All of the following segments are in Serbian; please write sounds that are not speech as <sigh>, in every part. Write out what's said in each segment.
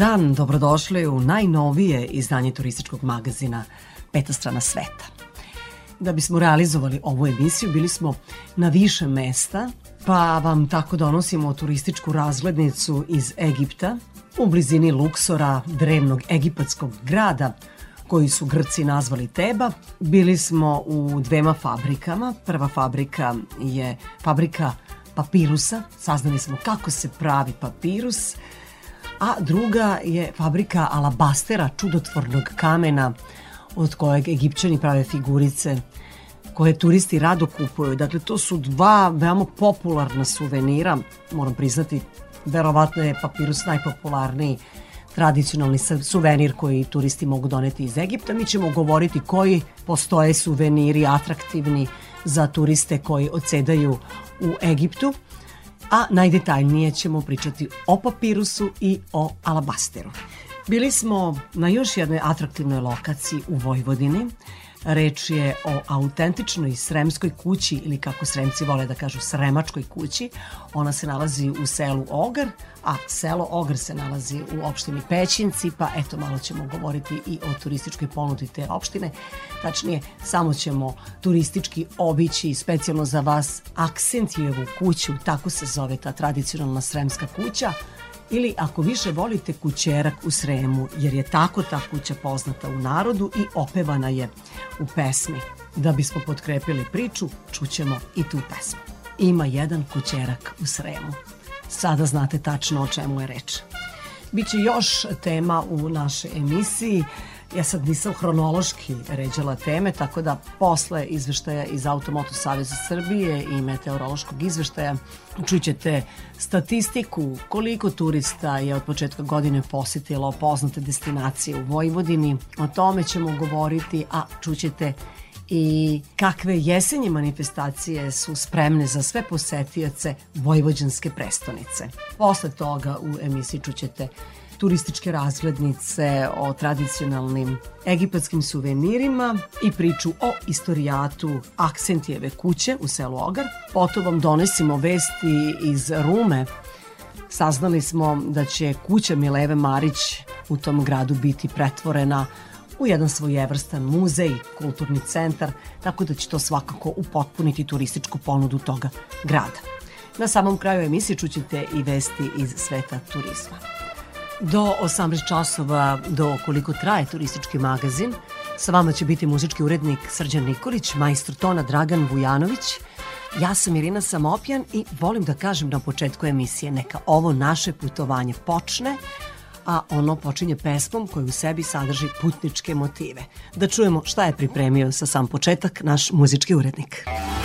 Dan, dobrodošli u najnovije izdanje turističkog magazina Peta strana sveta. Da bismo realizovali ovu emisiju, bili smo na više mesta, pa vam tako donosimo turističku razglednicu iz Egipta, u blizini Luksora, drevnog egipatskog grada, koji su Grci nazvali Teba. Bili smo u dvema fabrikama. Prva fabrika je fabrika papirusa. Saznali smo kako se pravi papirus – a druga je fabrika alabastera, čudotvornog kamena od kojeg egipćani prave figurice koje turisti rado kupuju. Dakle, to su dva veoma popularna suvenira, moram priznati, verovatno je papirus najpopularniji tradicionalni suvenir koji turisti mogu doneti iz Egipta. Mi ćemo govoriti koji postoje suveniri atraktivni za turiste koji odsedaju u Egiptu a najdetaljnije ćemo pričati o papirusu i o alabasteru. Bili smo na još jednoj atraktivnoj lokaciji u Vojvodini. Reč je o autentičnoj sremskoj kući ili kako sremci vole da kažu sremačkoj kući. Ona se nalazi u selu Ogar, a selo Ogr se nalazi u opštini Pećinci, pa eto malo ćemo govoriti i o turističkoj ponudi te opštine. Tačnije, samo ćemo turistički obići specijalno za vas Aksentijevu kuću, tako se zove ta tradicionalna sremska kuća, ili ako više volite kućerak u Sremu, jer je tako ta kuća poznata u narodu i opevana je u pesmi. Da bismo potkrepili priču, čućemo i tu pesmu. Ima jedan kućerak u Sremu. Sada znate tačno o čemu je reč. Biće još tema u našoj emisiji. Ja sad nisam hronološki ređala teme, tako da posle izveštaja iz Automoto Saveza Srbije i meteorološkog izveštaja čućete statistiku koliko turista je od početka godine posetilo poznate destinacije u Vojvodini. O tome ćemo govoriti, a čućete i kakve jesenje manifestacije su spremne za sve posetioce Vojvođanske prestonice. Posle toga u emisiji čućete turističke razglednice o tradicionalnim egipatskim suvenirima i priču o istorijatu Aksentijeve kuće u selu Ogar. Potom vam donesimo vesti iz Rume. Saznali smo da će kuća Mileve Marić u tom gradu biti pretvorena u jedan svojevrstan muzej, kulturni centar, tako da će to svakako upotpuniti turističku ponudu toga grada. Na samom kraju emisije čućete i vesti iz sveta turizma. Do 18 časova, do koliko traje turistički magazin, sa vama će biti muzički urednik Srđan Nikolić, majstor tona Dragan Vujanović, Ja sam Irina Samopjan i volim da kažem na početku emisije neka ovo naše putovanje počne, a ono počinje pesmom koja u sebi sadrži putničke motive. Da čujemo šta je pripremio sa sam početak naš muzički urednik. Muzika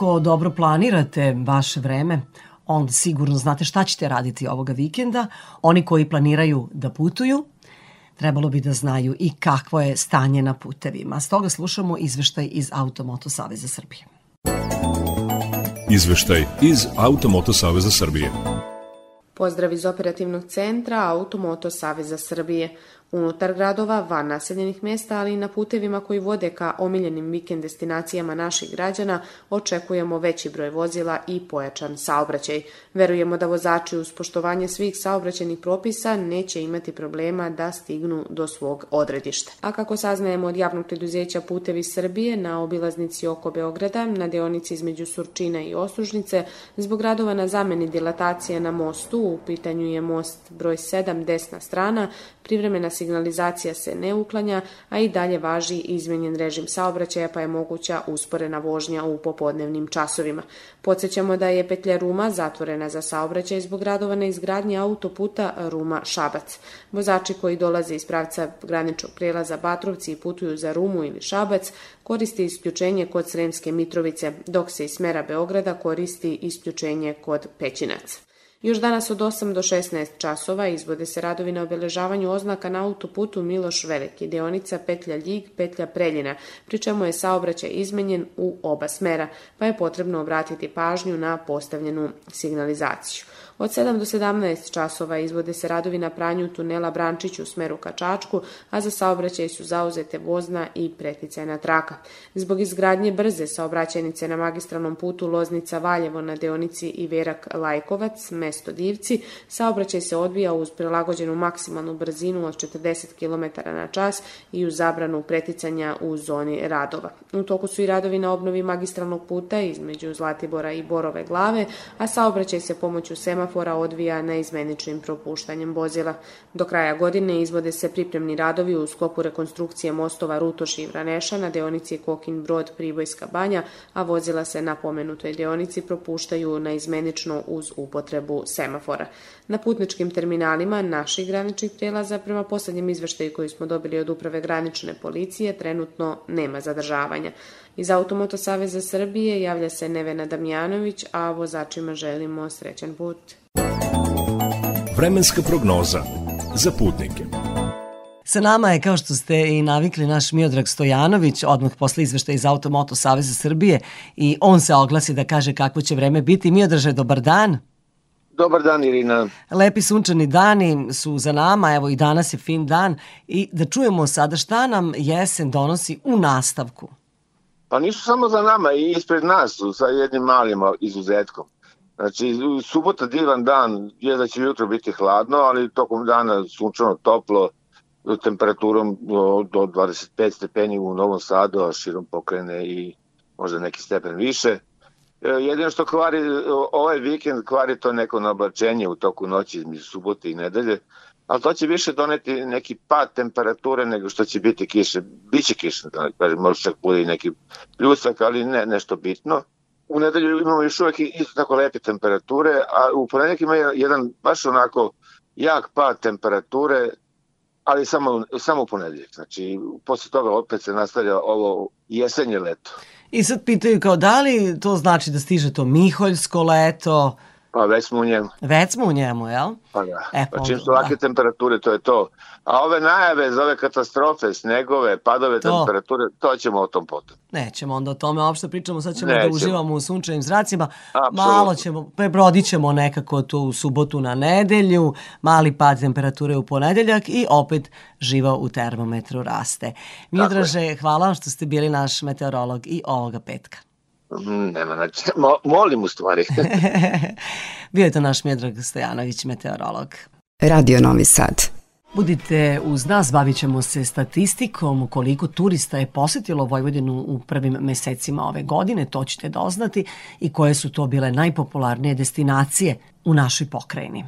Ako dobro planirate vaše vreme, onda sigurno znate šta ćete raditi ovoga vikenda. Oni koji planiraju da putuju, trebalo bi da znaju i kakvo je stanje na putevima. Stoga slušamo izveštaj iz Automoto Saveza Srbije. Izveštaj iz Automoto Saveza Srbije. Pozdrav iz operativnog centra Automoto Saveza Srbije. Unutar gradova, van naseljenih mesta, ali i na putevima koji vode ka omiljenim vikend destinacijama naših građana, očekujemo veći broj vozila i pojačan saobraćaj. Verujemo da vozači uz poštovanje svih saobraćenih propisa neće imati problema da stignu do svog odredišta. A kako saznajemo od javnog preduzeća Putevi Srbije na obilaznici oko Beograda, na deonici između Surčina i Osužnice, zbog radova na zameni dilatacije na mostu, u pitanju je most broj 7, desna strana, privremena signalizacija se ne uklanja, a i dalje važi izmenjen režim saobraćaja pa je moguća usporena vožnja u popodnevnim časovima. Podsjećamo da je petlja Ruma zatvorena za saobraćaj zbog radova na izgradnji autoputa Ruma-Šabac. Vozači koji dolaze iz pravca graničnog prijelaza Batrovci i putuju za Rumu ili Šabac koristi isključenje kod Sremske Mitrovice, dok se iz smera Beograda koristi isključenje kod Pećinac. Još danas od 8 do 16 časova izvode se radovi na obeležavanju oznaka na autoputu Miloš Veliki, deonica petlja Ljig, petlja Preljina, pri čemu je saobraćaj izmenjen u oba smera, pa je potrebno obratiti pažnju na postavljenu signalizaciju. Od 7 do 17 časova izvode se radovi na pranju tunela Brančić u smeru ka Čačku, a za saobraćaj su zauzete vozna i preticajna traka. Zbog izgradnje brze saobraćajnice na magistralnom putu Loznica-Valjevo na deonici Iverak-Lajkovac, mesto Divci, saobraćaj se odvija uz prilagođenu maksimalnu brzinu od 40 km na čas i uz zabranu preticanja u zoni radova. U toku su i radovi na obnovi magistralnog puta između Zlatibora i Borove glave, a saobraćaj se pomoću semafora odvija neizmeničnim propuštanjem vozila. Do kraja godine izvode se pripremni radovi u sklopu rekonstrukcije mostova Rutoš i Vraneša na deonici Kokin Brod Pribojska banja, a vozila se na pomenutoj deonici propuštaju neizmenično uz upotrebu semafora. Na putničkim terminalima naših graničnih prijelaza prema poslednjem izveštaju koji smo dobili od uprave granične policije trenutno nema zadržavanja. Iz Automoto Saveza Srbije javlja se Nevena Damjanović, a vozačima želimo srećan put. Vremenska prognoza za putnike. Sa nama je, kao što ste i navikli, naš Miodrag Stojanović, odmah posle izveštaja iz Automoto Saveza Srbije i on se oglasi da kaže kakvo će vreme biti. Miodraže, dobar dan. Dobar dan, Irina. Lepi sunčani dani su za nama, evo i danas je fin dan i da čujemo sada šta nam jesen donosi u nastavku. Pa nisu samo za nama i ispred nas su sa jednim malim izuzetkom. Znači, subota divan dan, je da će jutro biti hladno, ali tokom dana sunčano toplo, temperaturom do, do 25 stepeni u Novom Sadu, a širom pokrene i možda neki stepen više. E, Jedino što kvari ovaj vikend, kvari to neko nablačenje u toku noći između subote i nedelje, ali to će više doneti neki pad temperature nego što će biti kiše. Biće kiše, da kažem, možda čak bude i neki pljusak, ali ne nešto bitno. U nedelju imamo još uvek isto tako lepe temperature, a u ponedjeljak ima jedan baš onako jak pad temperature, ali samo, samo u ponedjeljak. Znači, posle toga opet se nastavlja ovo jesenje leto. I sad pitaju kao da li to znači da stiže to miholjsko leto, Pa već smo u njemu. Već smo u njemu, jel? Pa da. E, pa čim su ovake da. temperature, to je to. A ove najave za ove katastrofe, snegove, padove To. temperature, to ćemo o tom potom. Nećemo onda o tome uopšte pričamo, sad ćemo da Nećemo. uživamo u sunčevim zracima. Apsolutno. Malo ćemo, prebrodit ćemo nekako tu u subotu na nedelju, mali pad temperature u ponedeljak i opet živo u termometru raste. Miodraže, hvala vam što ste bili naš meteorolog i ovoga petka. Mm, Nema, znači, mo, molim u stvari. <laughs> <laughs> Bio je to naš Miodrag Stojanović, meteorolog. Radio Novi Sad. Budite uz nas, bavit ćemo se statistikom koliko turista je posetilo Vojvodinu u prvim mesecima ove godine, to ćete doznati i koje su to bile najpopularnije destinacije u našoj pokrajini.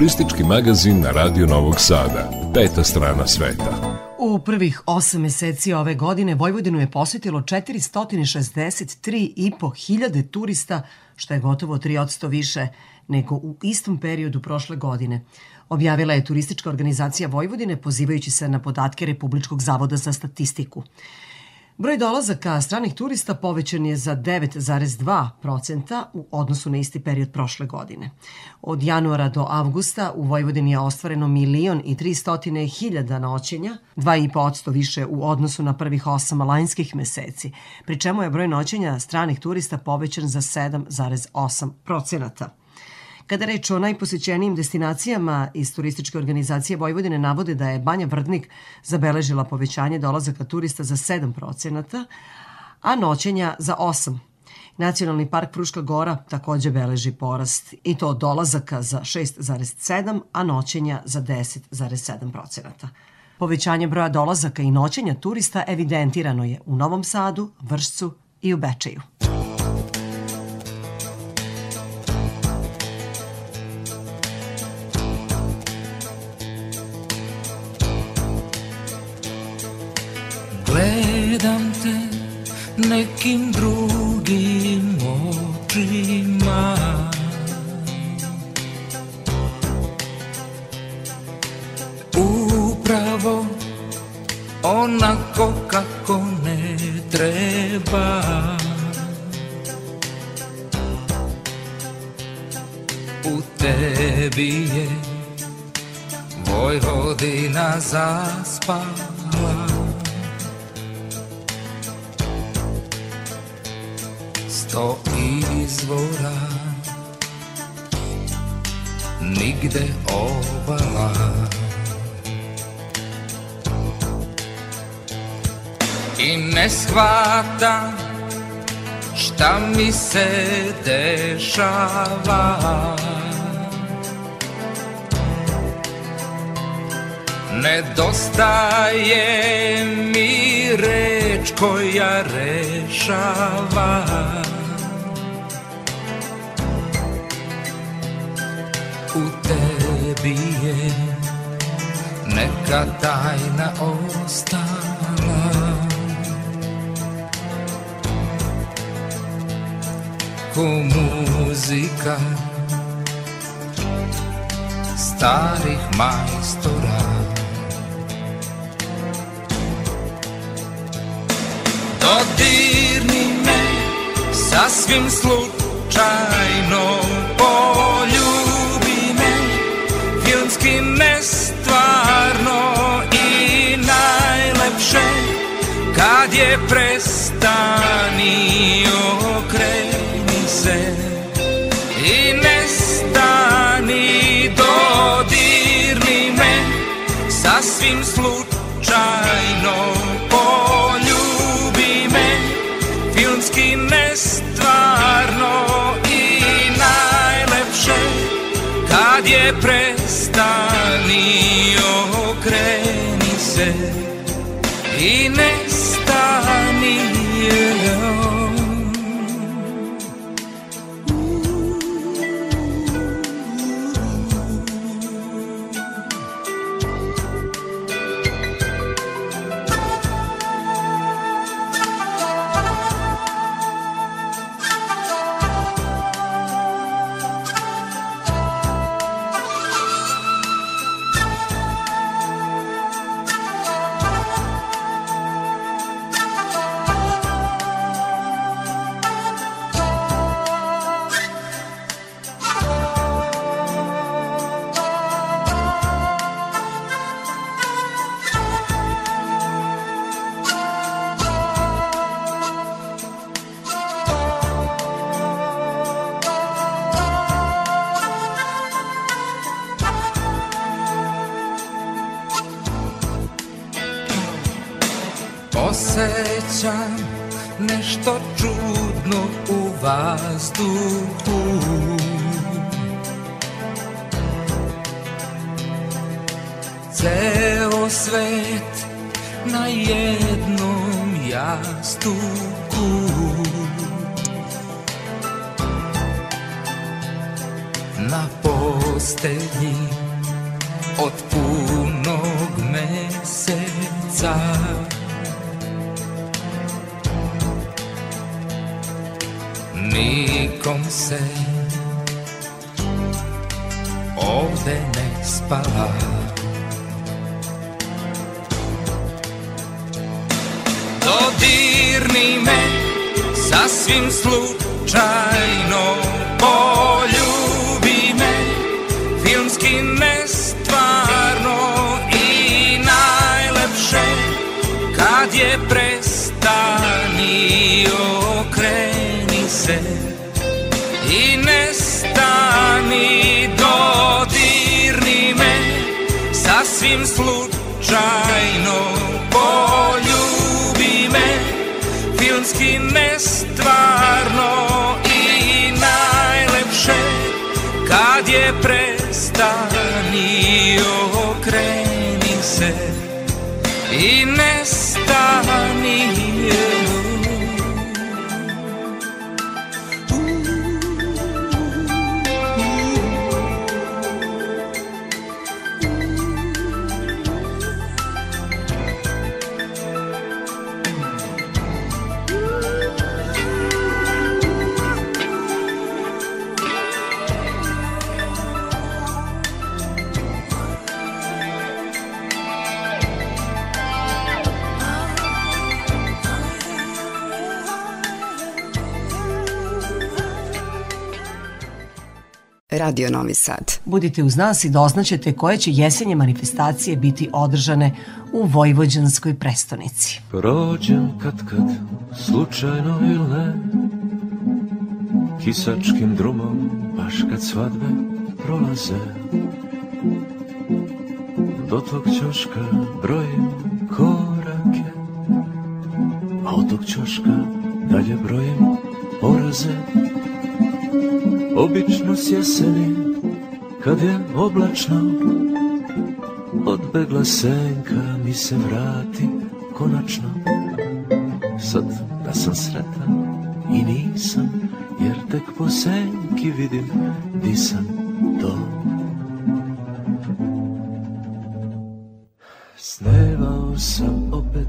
Turistički magazin na Radio Novog Sada. Peta strana sveta. U prvih osam meseci ove godine Vojvodinu je posetilo 463,5 hiljade turista, što je gotovo 3% više nego u istom periodu prošle godine. Objavila je turistička organizacija Vojvodine pozivajući se na podatke Republičkog zavoda za statistiku. Broj dolazaka stranih turista povećan je za 9,2% u odnosu na isti period prošle godine. Od januara do avgusta u Vojvodini je ostvareno milion i 300 hiljada noćenja, 2,5% više u odnosu na prvih osam lanjskih meseci, pri čemu je broj noćenja stranih turista povećan za 7,8%. Kada reč o najposećenijim destinacijama iz turističke organizacije Vojvodine navode da je Banja Vrdnik zabeležila povećanje dolazaka turista za 7%, a noćenja za 8%. Nacionalni park Fruška Gora takođe beleži porast i to dolazaka za 6,7, a noćenja za 10,7%. Povećanje broja dolazaka i noćenja turista evidentirano je u Novom Sadu, Vršcu i u Bečeju. Nekim drugim očima Upravo onako kako ne treba U tebi je Vojvodina zaspala Sto izvora. Nigde obala I ne shvatam šta mi se dešava. Nedostaje mi reč koja rešava tebi je neka tajna ostala. Ko muzika starih majstora. Dodirni me sasvim slučajno Poljubi. me filmski nestvarno I najlepše kad je prestani okreni se. I nestani dodirni me sasvim slučajno poljubi me. Filmski nestvarno i najlepše kad je prestani Novi Sad. Budite uz nas i doznaćete koje će jesenje manifestacije biti održane u Vojvođanskoj prestonici. Prođem kad kad, slučajno ili ne Kisačkim drumom, baš kad svadbe prolaze Do tog ćoška brojim korake A od tog ćoška dalje brojim oraze Obično s jeseni, kad je oblačno Odbegla senka mi se vrati konačno. Sad da sam sretan i nisam Jer tek po senki vidim di sam to. Snevao sam opet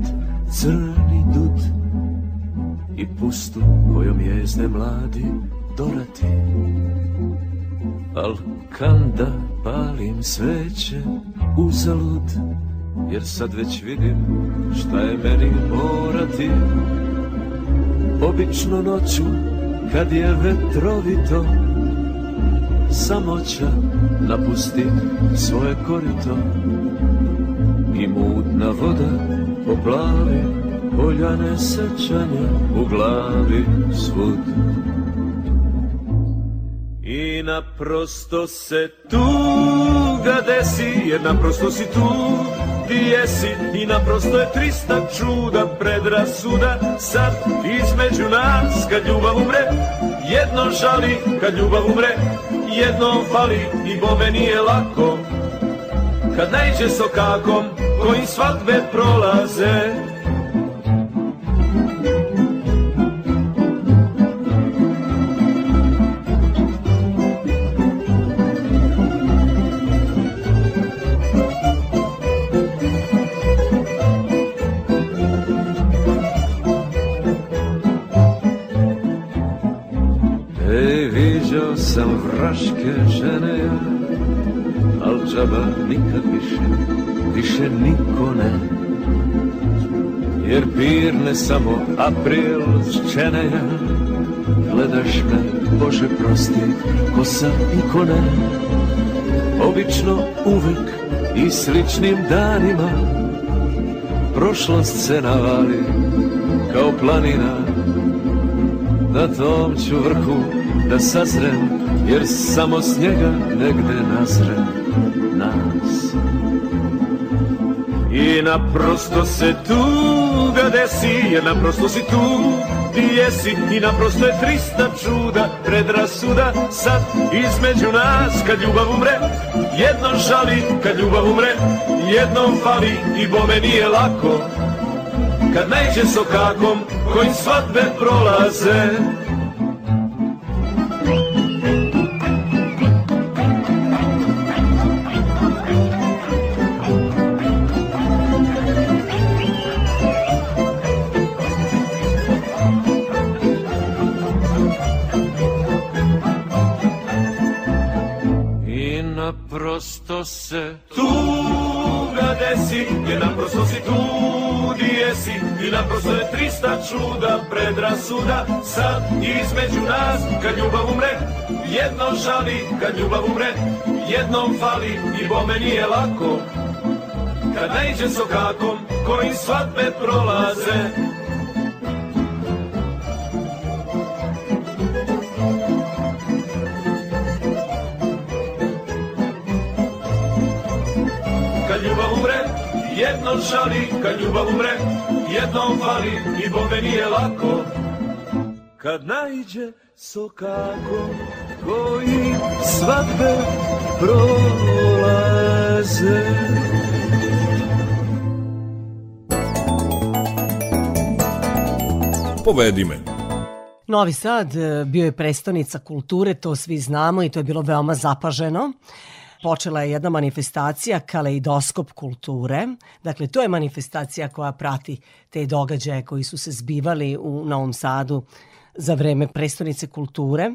crni dud I pustu kojom jezde mladi dorati Al kanda palim sveće uzalud Jer sad već vidim šta je meni morati. Obično noću kad je vetrovito Samoća napusti svoje korito. I mutna voda poplavi Poljane sećanja u glavi svud I naprosto se tuga desi, jer naprosto si tu ti jesi. I naprosto je trista čuda predrasuda. Sad između nas kad ljubav umre Jedno žali kad ljubav umre. Jedno fali i bome nije lako. Kad najđe sokakom kojim svadbe prolaze vraške žene ja, al džaba nikad više, više niko ne. Jer pirne samo april ščene ja, gledaš me, Bože prosti, ko sam i ko ne. Obično uvek i sličnim danima, prošlost se navali kao planina, na tom ću vrhu da sazrem, jer samo s njega negde nazrem nas. I naprosto se tuga desi, jer naprosto si tu, ti jesi i naprosto je trista čuda, predrasuda sad između nas kad ljubav umre, jednom žali kad ljubav umre, jednom fali i bome nije lako, kad najđe sokakom kojim svadbe prolaze. Se tuga desi, jer naprosto si tu di jesi. I naprosto je trista čuda, predrasuda. Sad između nas, kad ljubav umre Jedno žali, kad ljubav umre Jednom fali. I bome nije lako Kad najđe sokakom, kojim svadbe prolaze jednom žali, kad ljubav umre, jednom fali i bome nije lako. Kad najđe sokako koji svadbe prolaze. Povedi me. Novi Sad e, bio je prestonica kulture, to svi znamo i to je bilo veoma zapaženo. Počela je jedna manifestacija kaleidoskop kulture. Dakle, to je manifestacija koja prati te događaje koji su se zbivali u Novom Sadu za vreme prestonice kulture.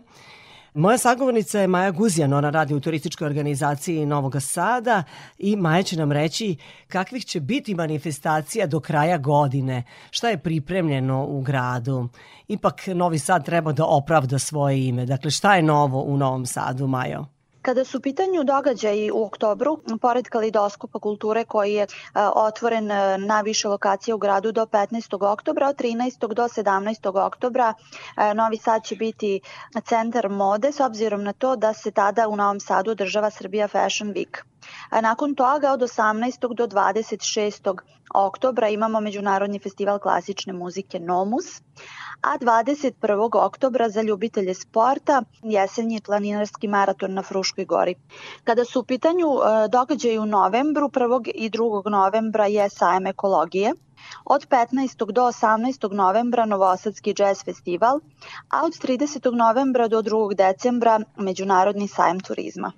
Moja sagovornica je Maja Guzjan, ona radi u turističkoj organizaciji Novog Sada i Maja će nam reći kakvih će biti manifestacija do kraja godine, šta je pripremljeno u gradu. Ipak Novi Sad treba da opravda svoje ime. Dakle, šta je novo u Novom Sadu, Majo? Kada su u pitanju događaji u oktobru, pored Kalidoskopa kulture koji je a, otvoren a, na više lokacija u gradu do 15. oktobra, od 13. do 17. oktobra a, Novi Sad će biti centar mode s obzirom na to da se tada u Novom Sadu održava Srbija Fashion Week. A nakon toga od 18. do 26. oktobra imamo Međunarodni festival klasične muzike Nomus, a 21. oktobra za ljubitelje sporta jesenji planinarski maraton na Fruškoj gori. Kada su u pitanju e, događaji u novembru, 1. i 2. novembra je sajem ekologije, od 15. do 18. novembra Novosadski jazz festival, a od 30. novembra do 2. decembra Međunarodni sajem turizma.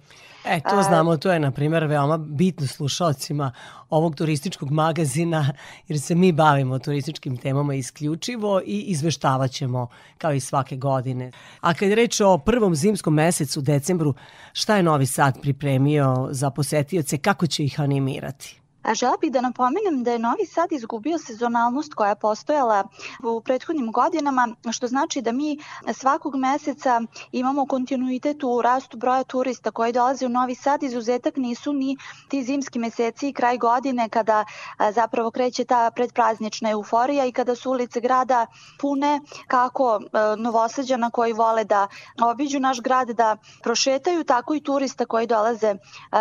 E, to znamo, to je, na primjer, veoma bitno slušalcima ovog turističkog magazina, jer se mi bavimo turističkim temama isključivo i izveštavat ćemo kao i svake godine. A kad je reč o prvom zimskom mesecu, decembru, šta je Novi Sad pripremio za posetioce, kako će ih animirati? A žela bih da napomenem da je Novi Sad izgubio sezonalnost koja je postojala u prethodnim godinama, što znači da mi svakog meseca imamo kontinuitet u rastu broja turista koji dolaze u Novi Sad. Izuzetak nisu ni ti zimski meseci i kraj godine kada zapravo kreće ta predpraznična euforija i kada su ulice grada pune kako novosađana koji vole da obiđu naš grad, da prošetaju, tako i turista koji dolaze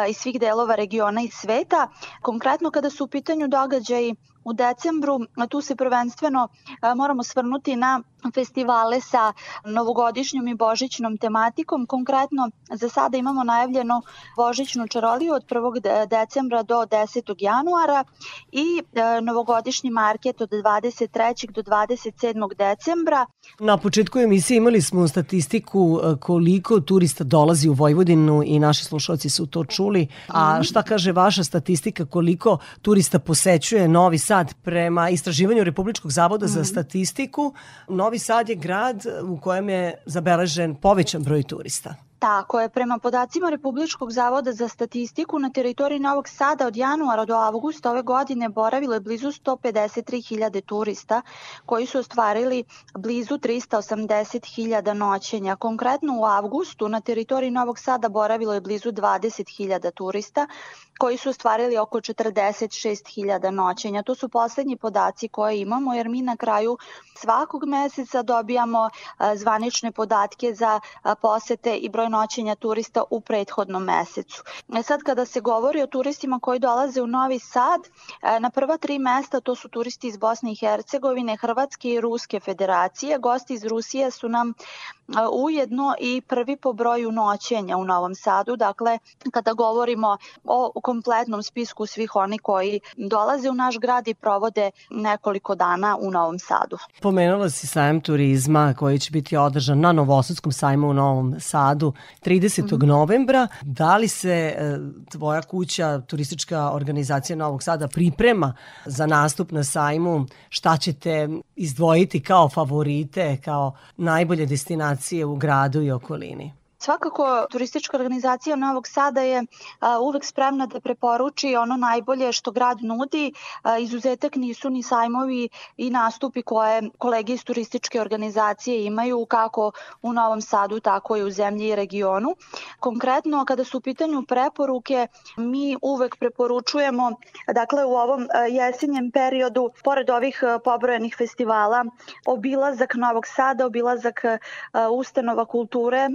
iz svih delova regiona i sveta. Konkretno Konkretno kada su u pitanju događaji u decembru, tu se prvenstveno moramo svrnuti na festivale sa novogodišnjom i božićnom tematikom. Konkretno za sada imamo najavljenu božićnu čaroliju od 1. decembra do 10. januara i e, novogodišnji market od 23. do 27. decembra. Na početku emisije imali smo statistiku e, koliko turista dolazi u Vojvodinu i naši slušalci su to čuli. A šta kaže vaša statistika koliko turista posećuje Novi Sad prema istraživanju Republičkog zavoda za statistiku? Novi Sad je grad u kojem je zabeležen povećan broj turista. Tako je, prema podacima Republičkog zavoda za statistiku na teritoriji Novog Sada od januara do avgusta ove godine boravilo je blizu 153.000 turista koji su ostvarili blizu 380.000 noćenja. Konkretno u avgustu na teritoriji Novog Sada boravilo je blizu 20.000 turista koji su ostvarili oko 46.000 noćenja. To su poslednji podaci koje imamo jer mi na kraju svakog meseca dobijamo zvanične podatke za posete i broj noćenja turista u prethodnom mesecu. E sad kada se govori o turistima koji dolaze u Novi Sad, na prva tri mesta to su turisti iz Bosne i Hercegovine, Hrvatske i Ruske federacije. Gosti iz Rusije su nam ujedno i prvi po broju noćenja u Novom Sadu. Dakle, kada govorimo o kompletnom spisku svih oni koji dolaze u naš grad i provode nekoliko dana u Novom Sadu. Pomenula si sajem turizma koji će biti održan na Novosadskom sajmu u Novom Sadu 30. Mm -hmm. novembra. Da li se e, tvoja kuća, turistička organizacija Novog Sada priprema za nastup na sajmu? Šta ćete izdvojiti kao favorite, kao najbolje destinacije u gradu i okolini? Svakako, turistička organizacija Novog Sada je uvek spremna da preporuči ono najbolje što grad nudi. Izuzetak nisu ni sajmovi i nastupi koje kolege iz turističke organizacije imaju kako u Novom Sadu, tako i u zemlji i regionu. Konkretno, kada su u pitanju preporuke, mi uvek preporučujemo, dakle u ovom jesenjem periodu, pored ovih pobrojenih festivala, obilazak Novog Sada, obilazak ustanova kulture,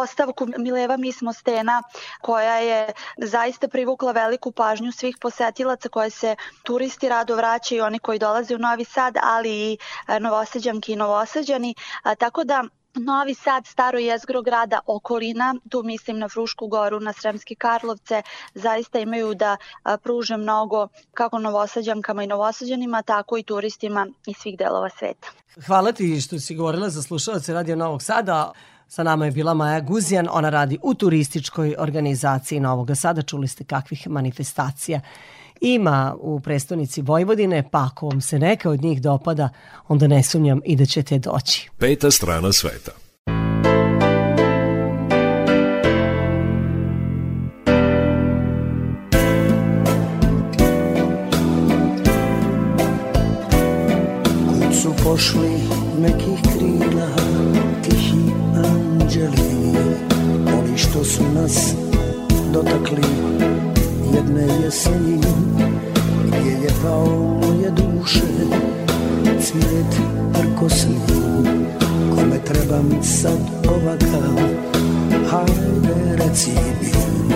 postavku Mileva mi smo stena koja je zaista privukla veliku pažnju svih posetilaca koje se turisti rado vraćaju, oni koji dolaze u Novi Sad, ali i e, novosađanki i novosađani. Tako da Novi Sad, staro jezgro grada, okolina, tu mislim na Frušku goru, na Sremske Karlovce, zaista imaju da pruže mnogo kako novosađankama i novosađanima, tako i turistima iz svih delova sveta. Hvala ti što si govorila za slušalace Radio Novog Sada. Sa nama je bila Maja Guzijan, ona radi u turističkoj organizaciji Novog Sada. Čuli ste kakvih manifestacija ima u prestonici Vojvodine, pa ako vam se neka od njih dopada, onda ne sumnjam i da ćete doći. Peta strana sveta. Kud su pošli trebam sad ovakav hajde reci mi.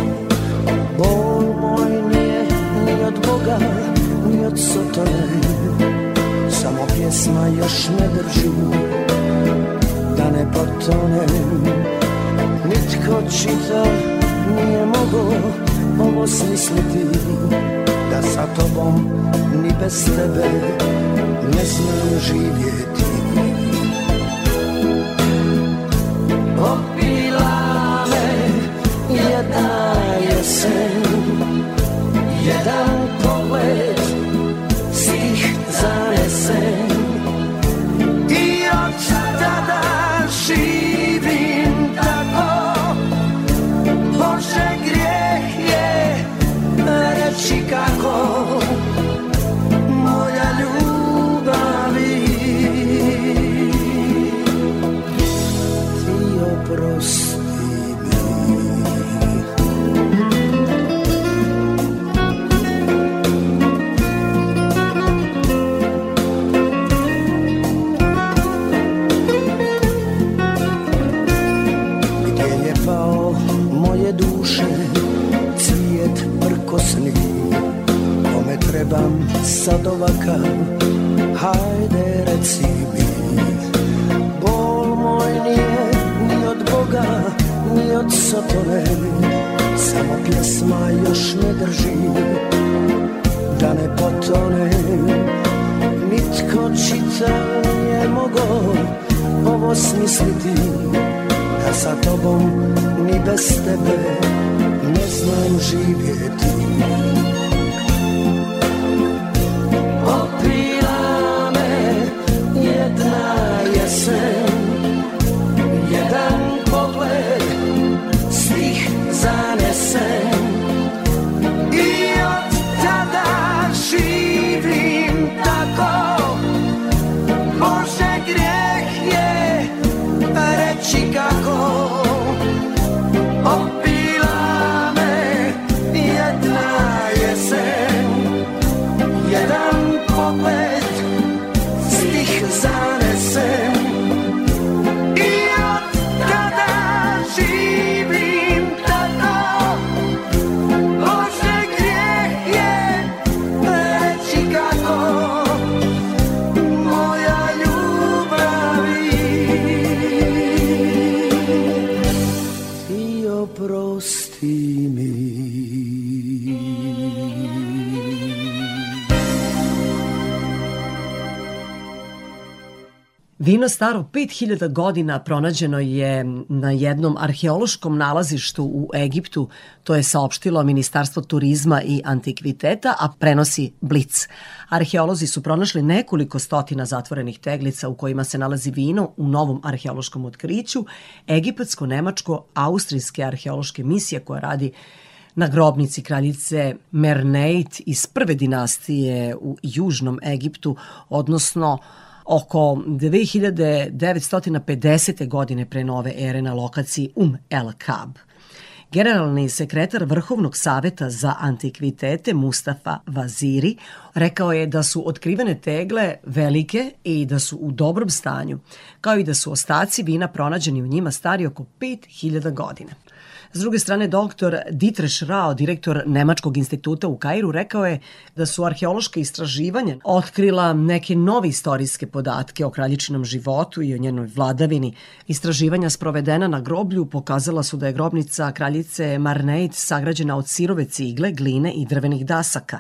Bol moj nije ni od Boga ni od sotone samo pjesma još ne drži. Da ne potonem Nitko čita nije mogo ovo smisliti. Da sa tobom ni bez tebe ne znam živjeti Oh. Trebam sad ovakav hajde reci mi bol moj nije ni od Boga ni od sotone samo pjesma još ne drži da ne potone. Nitko čita nije mogo ovo smisliti da sa tobom ni bez tebe ne znam živjeti Vino staro 5000 godina pronađeno je na jednom arheološkom nalazištu u Egiptu, to je saopštilo Ministarstvo turizma i antikviteta, a prenosi Blic. Arheolozi su pronašli nekoliko stotina zatvorenih teglica u kojima se nalazi vino u novom arheološkom otkriću egipatsko-nemačko-austrijske arheološke misije koja radi na grobnici kraljice Merneit iz prve dinastije u Južnom Egiptu, odnosno oko 2950. godine pre nove ere na lokaciji Um El Kab. Generalni sekretar Vrhovnog saveta za antikvitete Mustafa Vaziri rekao je da su otkrivene tegle velike i da su u dobrom stanju, kao i da su ostaci vina pronađeni u njima stari oko 5000 godina. S druge strane, doktor Dieter Schrao, direktor Nemačkog instituta u Kairu, rekao je da su arheološke istraživanja otkrila neke nove istorijske podatke o kraljičinom životu i o njenoj vladavini. Istraživanja sprovedena na groblju pokazala su da je grobnica kraljice Marneit sagrađena od sirove cigle, gline i drvenih dasaka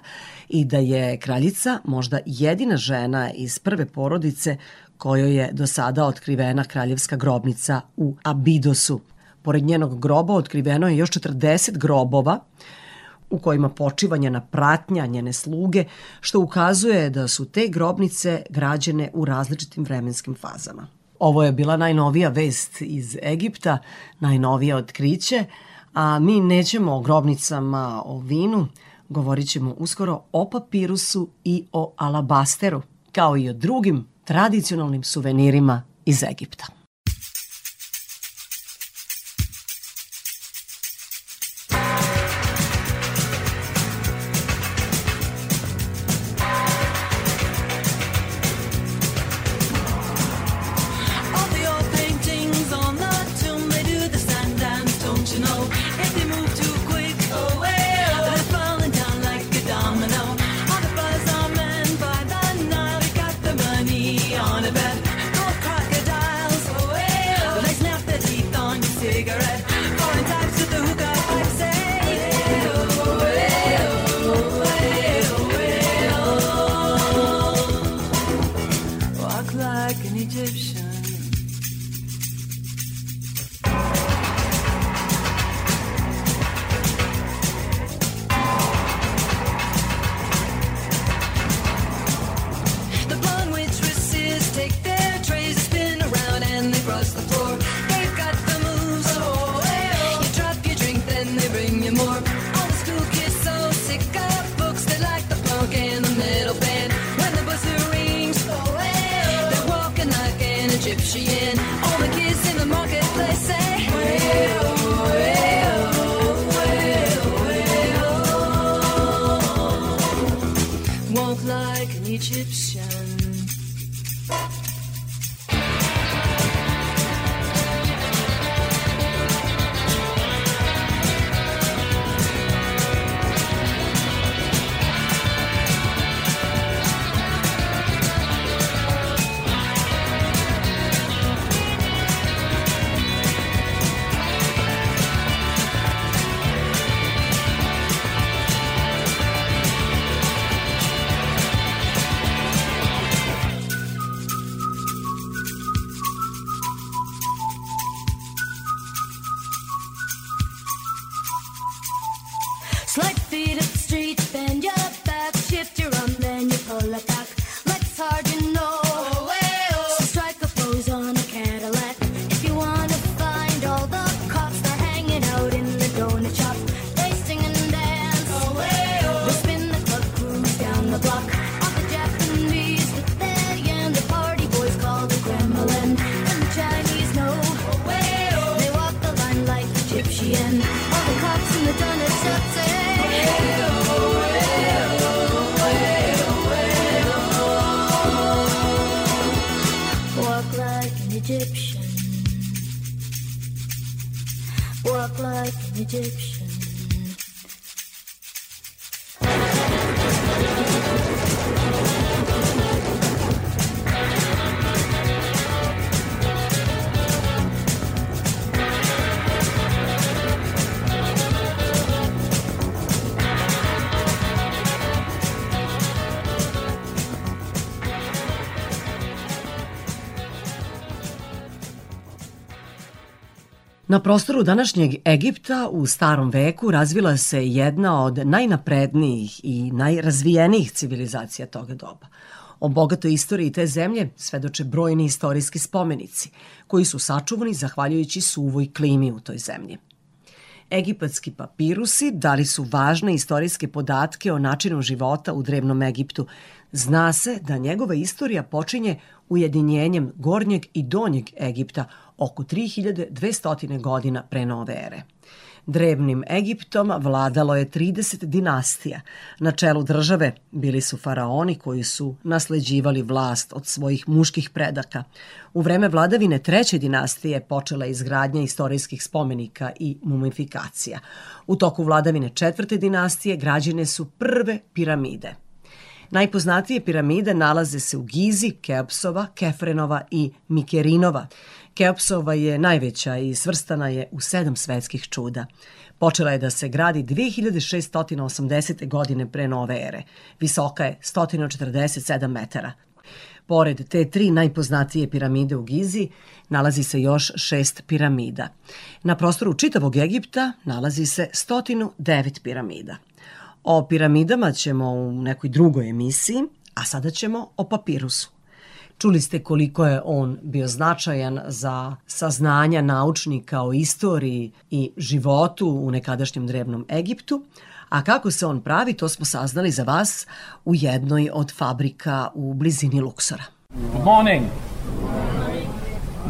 i da je kraljica možda jedina žena iz prve porodice kojoj je do sada otkrivena kraljevska grobnica u Abidosu. Pored njenog groba otkriveno je još 40 grobova u kojima počiva njena pratnja, njene sluge, što ukazuje da su te grobnice građene u različitim vremenskim fazama. Ovo je bila najnovija vest iz Egipta, najnovija otkriće, a mi nećemo o grobnicama, o vinu, govorit ćemo uskoro o papirusu i o alabasteru, kao i o drugim tradicionalnim suvenirima iz Egipta. Cigarette. Na prostoru današnjeg Egipta u starom veku razvila se jedna od najnaprednijih i najrazvijenijih civilizacija toga doba. O bogatoj istoriji te zemlje svedoče brojni istorijski spomenici, koji su sačuvani zahvaljujući suvoj klimi u toj zemlji. Egipatski papirusi dali su važne istorijske podatke o načinu života u drevnom Egiptu. Zna se da njegova istorija počinje ujedinjenjem Gornjeg i Donjeg Egipta oko 3200 godina pre nove ere. Drevnim Egiptom vladalo je 30 dinastija. Na čelu države bili su faraoni koji su nasleđivali vlast od svojih muških predaka. U vreme vladavine treće dinastije počela izgradnja istorijskih spomenika i mumifikacija. U toku vladavine četvrte dinastije građene su prve piramide. Najpoznatije piramide nalaze se u Gizi, Keopsova, Kefrenova i Mikerinova. Keopsova je najveća i svrstana je u sedam svetskih čuda. Počela je da se gradi 2680. godine pre nove ere. Visoka je 147 metara. Pored te tri najpoznatije piramide u Gizi, nalazi se još šest piramida. Na prostoru čitavog Egipta nalazi se 109 piramida. O piramidama ćemo u nekoj drugoj emisiji, a sada ćemo o papirusu. Čuli ste koliko je on bio značajan za saznanja naučnika o istoriji i životu u nekadašnjem drevnom Egiptu, a kako se on pravi, to smo saznali za vas u jednoj od fabrika u blizini Luksora. Good morning.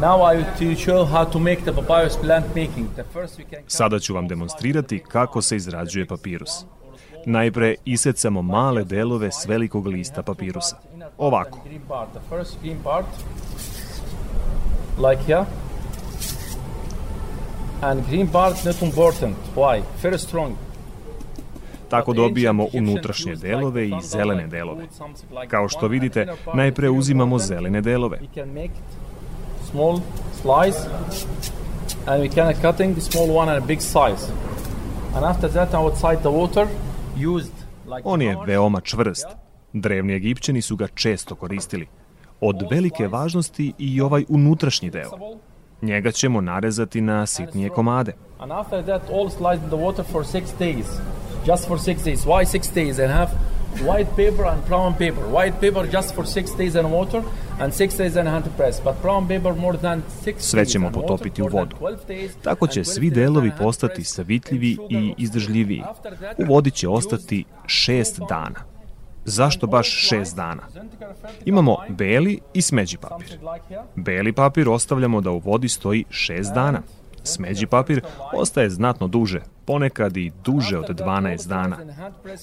Now I will teach you how to make the papyrus plant making. The first we can Sada ću vam demonstrirati kako se izrađuje papirus. Najpre isecamo male delove s velikog lista papirusa. Ovako. The like here. And green part not important. Why? Very strong. Tako dobijamo unutrašnje delove i zelene delove. Kao što vidite, najpre uzimamo zelene delove. Small slice and we can cutting small one and a big size. And after that, outside the water, On je veoma čvrst. Drevni Egipćani su ga često koristili. Od velike važnosti i ovaj unutrašnji deo. Njega ćemo narezati na sitnije komade. And after that, all slide in the water for six days. Just for six days. Why six days? And have white paper and brown paper. White paper just for six days in water Sve ćemo potopiti u vodu. 12 days Tako će and 12 svi delovi postati savitljivi i izdržljiviji. U vodi će ostati šest dana. Zašto baš šest dana? Imamo beli i smeđi papir. Beli papir ostavljamo da u vodi stoji šest dana. Smeđi papir ostaje znatno duže, ponekad i duže od 12 dana.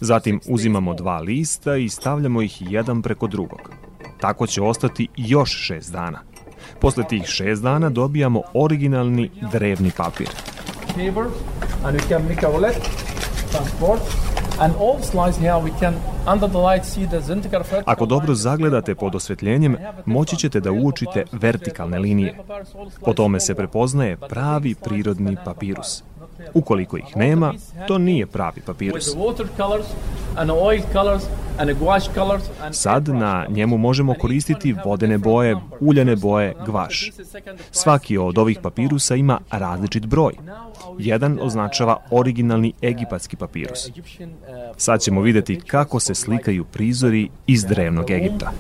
Zatim uzimamo dva lista i stavljamo ih jedan preko drugog. Tako će ostati još šest dana. Posle tih šest dana dobijamo originalni drevni papir. paper and we can make a roulette transport Ako dobro zagledate pod osvetljenjem, moći ćete da uočite vertikalne linije. Po tome se prepoznaje pravi prirodni papirus. Ukoliko ih nema, to nije pravi papirus. Sad na njemu možemo koristiti vodene boje, uljane boje, gvaš. Svaki od ovih papirusa ima različit broj. Jedan označava originalni egipatski papirus. Sad ćemo videti kako se slikaju prizori iz drevnog Egipta.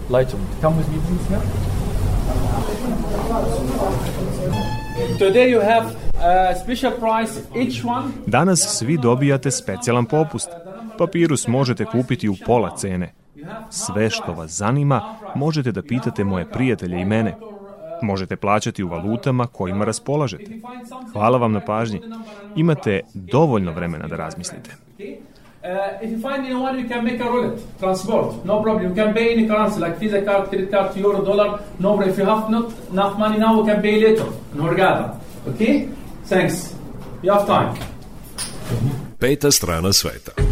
Today you have one Danas svi dobijate specijalan popust. Papirus možete kupiti u pola cene. Sve što vas zanima možete da pitate moje prijatelje i mene. Možete plaćati u valutama kojima raspolažete. Hvala vam na pažnji. Imate dovoljno vremena da razmislite. Uh, if you find anyone, you can make a roulette transport. No problem. You can pay any currency like Visa card, credit card, euro, dollar. No problem. If you have not enough money now, you can pay later. No Hurghada. Okay? Thanks. You have time. Peta strana sveta.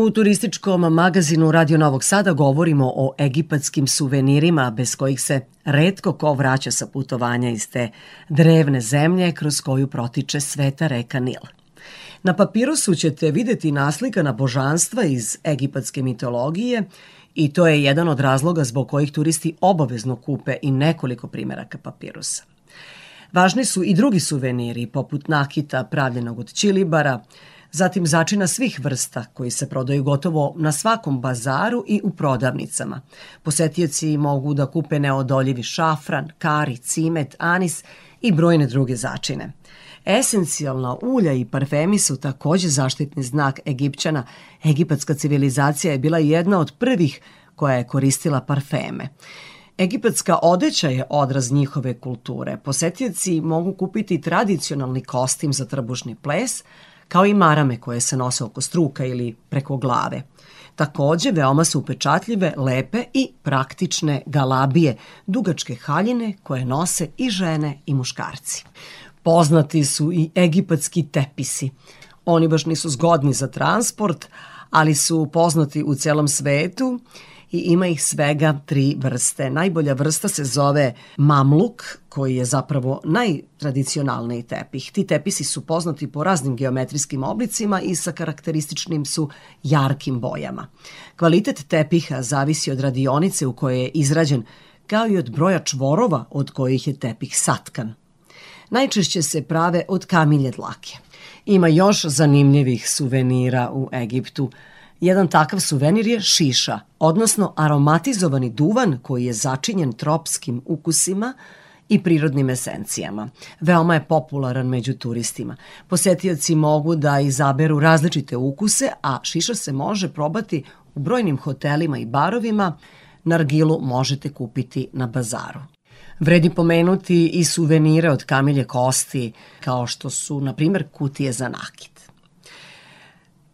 U turističkom magazinu Radio Novog Sada govorimo o egipatskim suvenirima bez kojih se redko ko vraća sa putovanja iz te drevne zemlje kroz koju protiče sveta reka Nil. Na papirusu ćete videti naslikana božanstva iz egipatske mitologije i to je jedan od razloga zbog kojih turisti obavezno kupe i nekoliko primeraka papirusa. Važni su i drugi suveniri, poput nakita pravljenog od čilibara, zatim začina svih vrsta koji se prodaju gotovo na svakom bazaru i u prodavnicama. Posetioci mogu da kupe neodoljivi šafran, kari, cimet, anis i brojne druge začine. Esencijalna ulja i parfemi su takođe zaštitni znak Egipćana. Egipatska civilizacija je bila jedna od prvih koja je koristila parfeme. Egipatska odeća je odraz njihove kulture. Posetioci mogu kupiti tradicionalni kostim za trbušni ples, kao i marame koje se nose oko struka ili preko glave. Takođe, veoma su upečatljive, lepe i praktične galabije, dugačke haljine koje nose i žene i muškarci. Poznati su i egipatski tepisi. Oni baš nisu zgodni za transport, ali su poznati u celom svetu i ima ih svega tri vrste. Najbolja vrsta se zove mamluk, koji je zapravo najtradicionalniji tepih. Ti tepisi su poznati po raznim geometrijskim oblicima i sa karakterističnim su jarkim bojama. Kvalitet tepiha zavisi od radionice u kojoj je izrađen, kao i od broja čvorova od kojih je tepih satkan. Najčešće se prave od kamilje dlake. Ima još zanimljivih suvenira u Egiptu. Jedan takav suvenir je šiša, odnosno aromatizovani duvan koji je začinjen tropskim ukusima i prirodnim esencijama. Veoma je popularan među turistima. Posetioci mogu da izaberu različite ukuse, a šiša se može probati u brojnim hotelima i barovima. Nargilu možete kupiti na bazaru. Vredi pomenuti i suvenire od kamilje kosti, kao što su, na primjer, kutije za nakit.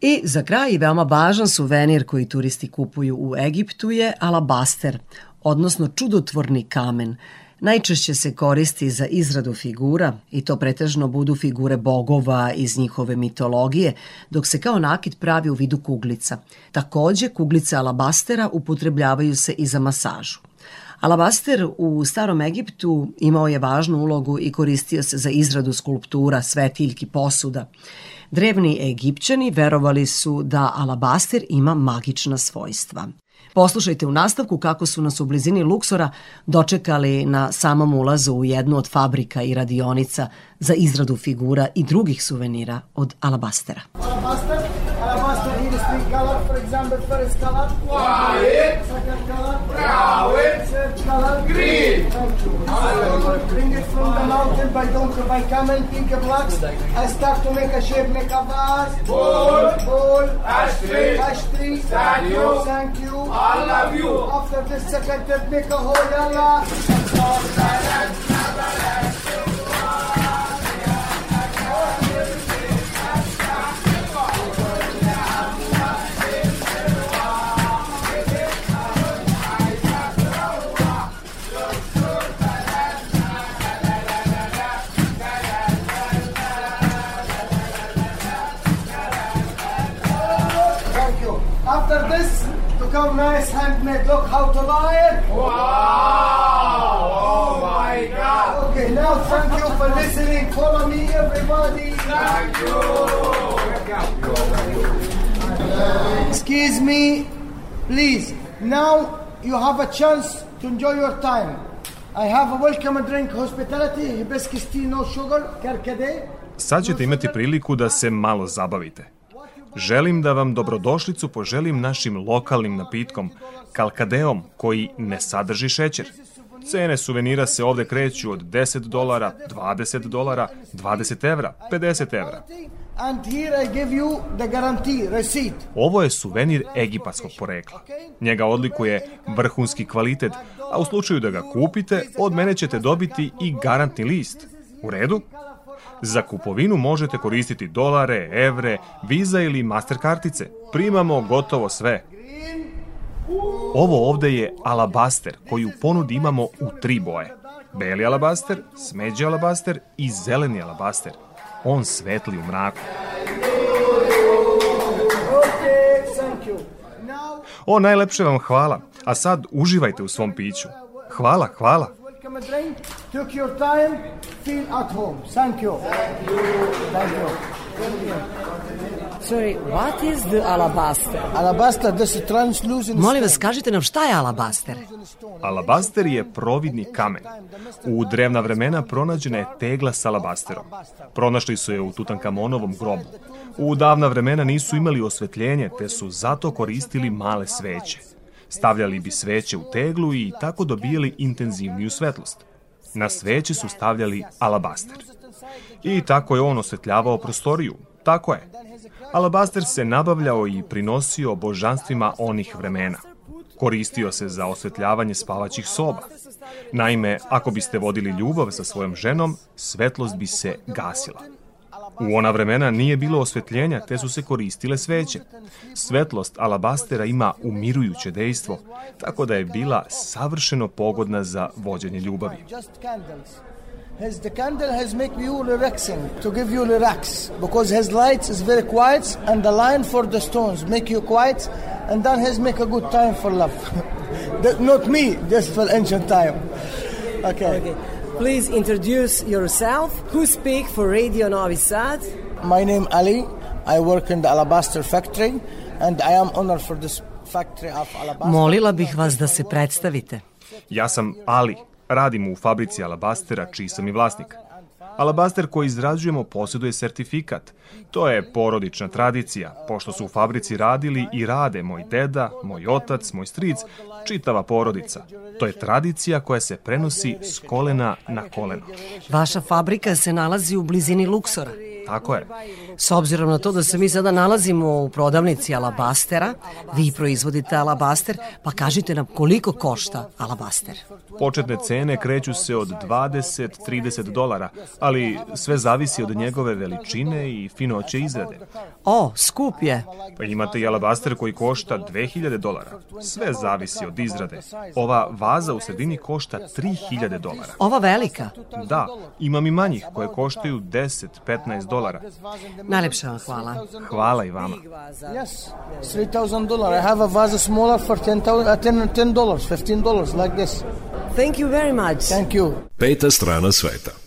I za kraj i veoma važan suvenir koji turisti kupuju u Egiptu je alabaster, odnosno čudotvorni kamen. Najčešće se koristi za izradu figura i to pretežno budu figure bogova iz njihove mitologije, dok se kao nakit pravi u vidu kuglica. Takođe, kuglice alabastera upotrebljavaju se i za masažu. Alabaster u starom Egiptu imao je važnu ulogu i koristio se za izradu skulptura, svetiljki, posuda. Drevni Egipćani verovali su da alabaster ima magična svojstva. Poslušajte u nastavku kako su nas u blizini Luksora dočekali na samom ulazu u jednu od fabrika i radionica za izradu figura i drugih suvenira od alabastera. Alabaster. Color. For example, first color. White. Second color. Brown. Third color. Green. Thank you. Bring it from the mountain by donkey, by camel, pink blocks. I start to make a shape, make a vase. Bowl. Bowl. Ashtray. Ashtray. Thank you. Thank you. I love you. After this second, make a hole. Yalla. Nice handmade. Look how to it. Wow! Oh my God! Okay, now thank you for listening. Follow me, everybody. Thank you. Excuse me, please. Now you have a chance to enjoy your time. I have a welcome drink, hospitality, hibiscus tea, no sugar, karkade. Sad ćete imati priliku da se malo zabavite. Želim da vam dobrodošlicu poželim našim lokalnim napitkom, kalkadeom, koji ne sadrži šećer. Cene suvenira se ovde kreću od 10 dolara, 20 dolara, 20 evra, 50 evra. And here I give you the guarantee receipt. Ovo je suvenir egipatskog porekla. Njega odlikuje vrhunski kvalitet, a u slučaju da ga kupite, od mene ćete dobiti i garantni list. U redu? Za kupovinu možete koristiti dolare, evre, viza ili master kartice. Primamo gotovo sve. Ovo ovde je alabaster koji u ponudi imamo u tri boje. Beli alabaster, smeđi alabaster i zeleni alabaster. On svetli u mraku. O, najlepše vam hvala, a sad uživajte u svom piću. Hvala, hvala. Welcome a drink. Took your time. Feel at home. Thank you. Thank you. Thank you. Sorry, what is the alabaster? Alabaster, this is translucent Molim vas, kažite nam šta je alabaster? Alabaster je providni kamen. U drevna vremena pronađena je tegla s alabasterom. Pronašli su je u Tutankamonovom grobu. U davna vremena nisu imali osvetljenje, te su zato koristili male sveće. Stavljali bi sveće u teglu i tako dobijali intenzivniju svetlost. Na sveće su stavljali alabaster. I tako je on osvetljavao prostoriju. Tako je. Alabaster se nabavljao i prinosio božanstvima onih vremena. Koristio se za osvetljavanje spavaćih soba. Naime, ako biste vodili ljubav sa svojom ženom, svetlost bi se gasila. U ona vremena nije bilo osvetljenja, te su se koristile sveće. Svetlost alabastera ima umirujuće dejstvo, tako da je bila savršeno pogodna za vođenje ljubavi. just candles. His the candle has make you relaxing to give you relax because his light is very quiet and the line for the stones make you quiet and then has make a good time for love. <laughs> That- not me, just for ancient time. Okay. Okay. Please introduce yourself. Who speak for Radio Novi Sad? My name Ali. I work in the alabaster factory and I am owner for this factory of alabaster. Molila bih vas da se predstavite. Ja sam Ali, radim u fabrici alabastera, čiji sam i vlasnik. Alabaster koji izrađujemo posjeduje sertifikat. To je porodična tradicija, pošto su u fabrici radili i rade moj deda, moj otac, moj stric, čitava porodica. To je tradicija koja se prenosi s kolena na koleno. Vaša fabrika se nalazi u blizini Luksora. Tako je. S obzirom na to da se mi sada nalazimo u prodavnici alabastera, vi proizvodite alabaster, pa kažite nam koliko košta alabaster. Početne cene kreću se od 20-30 dolara, ali sve zavisi od njegove veličine i finoće izrade. O, skup je. Pa imate i alabaster koji košta 2000 dolara. Sve zavisi od izrade. Ova vaza u sredini košta 3000 dolara. Ova velika. Da, imam i manjih koje koštaju 10-15 dolara. Najlepša vam hvala. Hvala i vama. Yes, three thousand dollars. I have a vase smaller for ten thousand, uh, ten, ten dollars, fifteen dollars, like this. Thank you very much. Thank you. Peta strana sveta.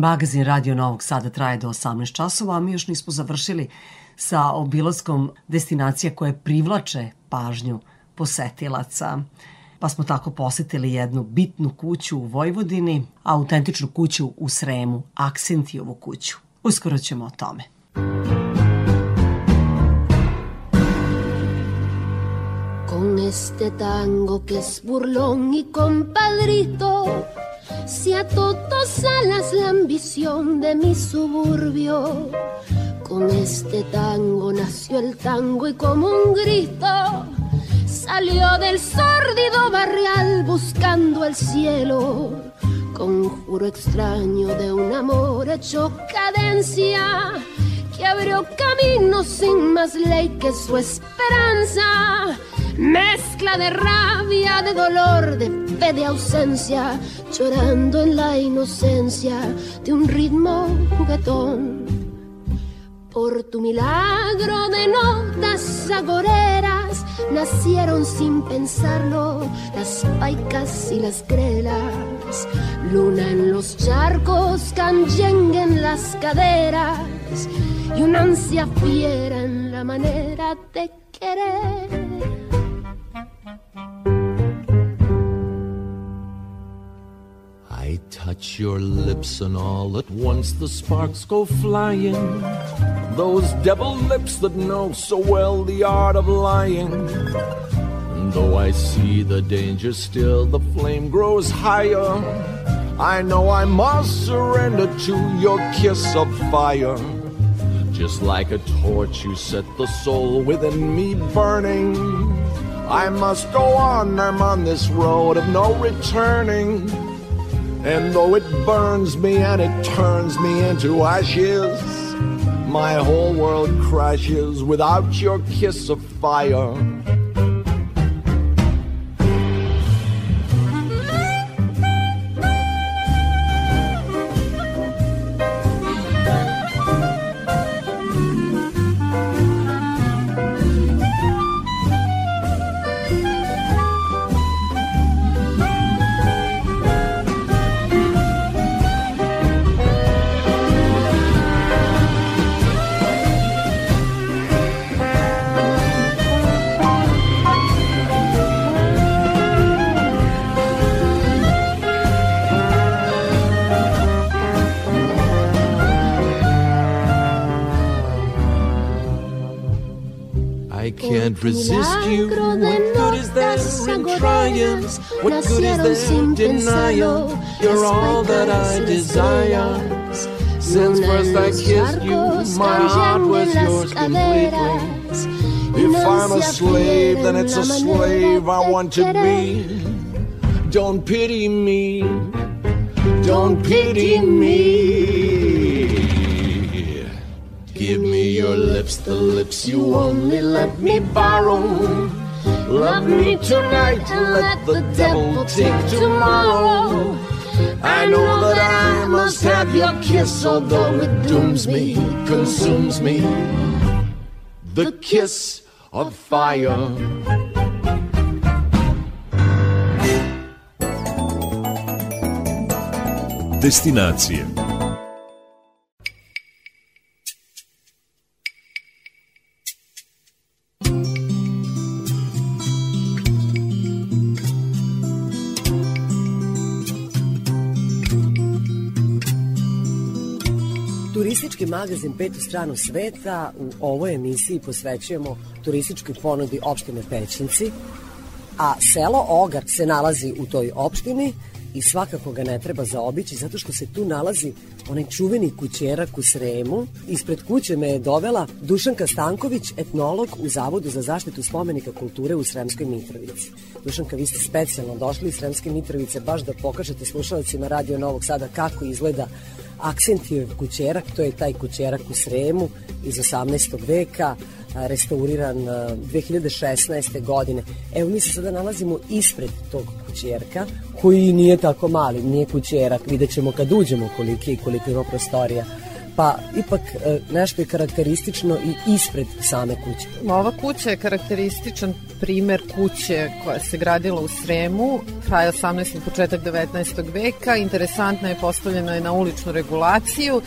Magazin Radio Novog Sada traje do 18 časova, a mi još nismo završili sa obilaskom destinacija koje privlače pažnju posetilaca. Pa smo tako posetili jednu bitnu kuću u Vojvodini, autentičnu kuću u Sremu, Aksentijovu kuću. Uskoro ćemo o tome. Con este tango que es burlón y compadrito, se ató dos alas la ambición de mi suburbio. Con este tango nació el tango y como un grito salió del sórdido barrial buscando el cielo. Conjuro extraño de un amor hecho cadencia que abrió camino sin más ley que su esperanza. Mezcla de rabia, de dolor, de fe, de ausencia, llorando en la inocencia de un ritmo juguetón. Por tu milagro de notas agoreras nacieron sin pensarlo las paicas y las grelas. Luna en los charcos, canyengue en las caderas y una ansia fiera en la manera de querer. I touch your lips and all at once the sparks go flying. Those devil lips that know so well the art of lying. And though I see the danger still, the flame grows higher. I know I must surrender to your kiss of fire. Just like a torch, you set the soul within me burning. I must go on, I'm on this road of no returning. And though it burns me and it turns me into ashes, my whole world crashes without your kiss of fire. Resist you. What good is there in trying? What good is there in denying? You're all that I desire. Since first I kissed you, my heart was yours completely. If I'm a slave, then it's a slave I want to be. Don't pity me. Don't pity me. Your lips, the lips you only let me borrow. Love me tonight and let the devil take tomorrow. I know that I must have your kiss, although it dooms me, consumes me. The kiss of fire. Destinacije magazin Petu stranu sveta u ovoj emisiji posvećujemo turističkoj ponudi opštine Pećinci, a selo Ogar se nalazi u toj opštini i svakako ga ne treba zaobići zato što se tu nalazi onaj čuveni kućerak u Sremu. Ispred kuće me je dovela Dušanka Stanković, etnolog u Zavodu za zaštitu spomenika kulture u Sremskoj Mitrovici. Dušanka, vi ste specijalno došli iz Sremske Mitrovice baš da pokažete slušalcima Radio Novog Sada kako izgleda Aksentijev kućerak, to je taj kućerak u Sremu iz 18. veka, restauriran a, 2016. godine. Evo mi se sada nalazimo ispred tog kućerka, koji nije tako mali, nije kućerak, vidjet ćemo kad uđemo koliki i koliko ima prostorija. Pa ipak e, nešto je karakteristično i ispred same kuće. Ova kuća je karakterističan primer kuće koja se gradila u Sremu, kraj 18. i početak 19. veka. Interesantna je, postavljena je na uličnu regulaciju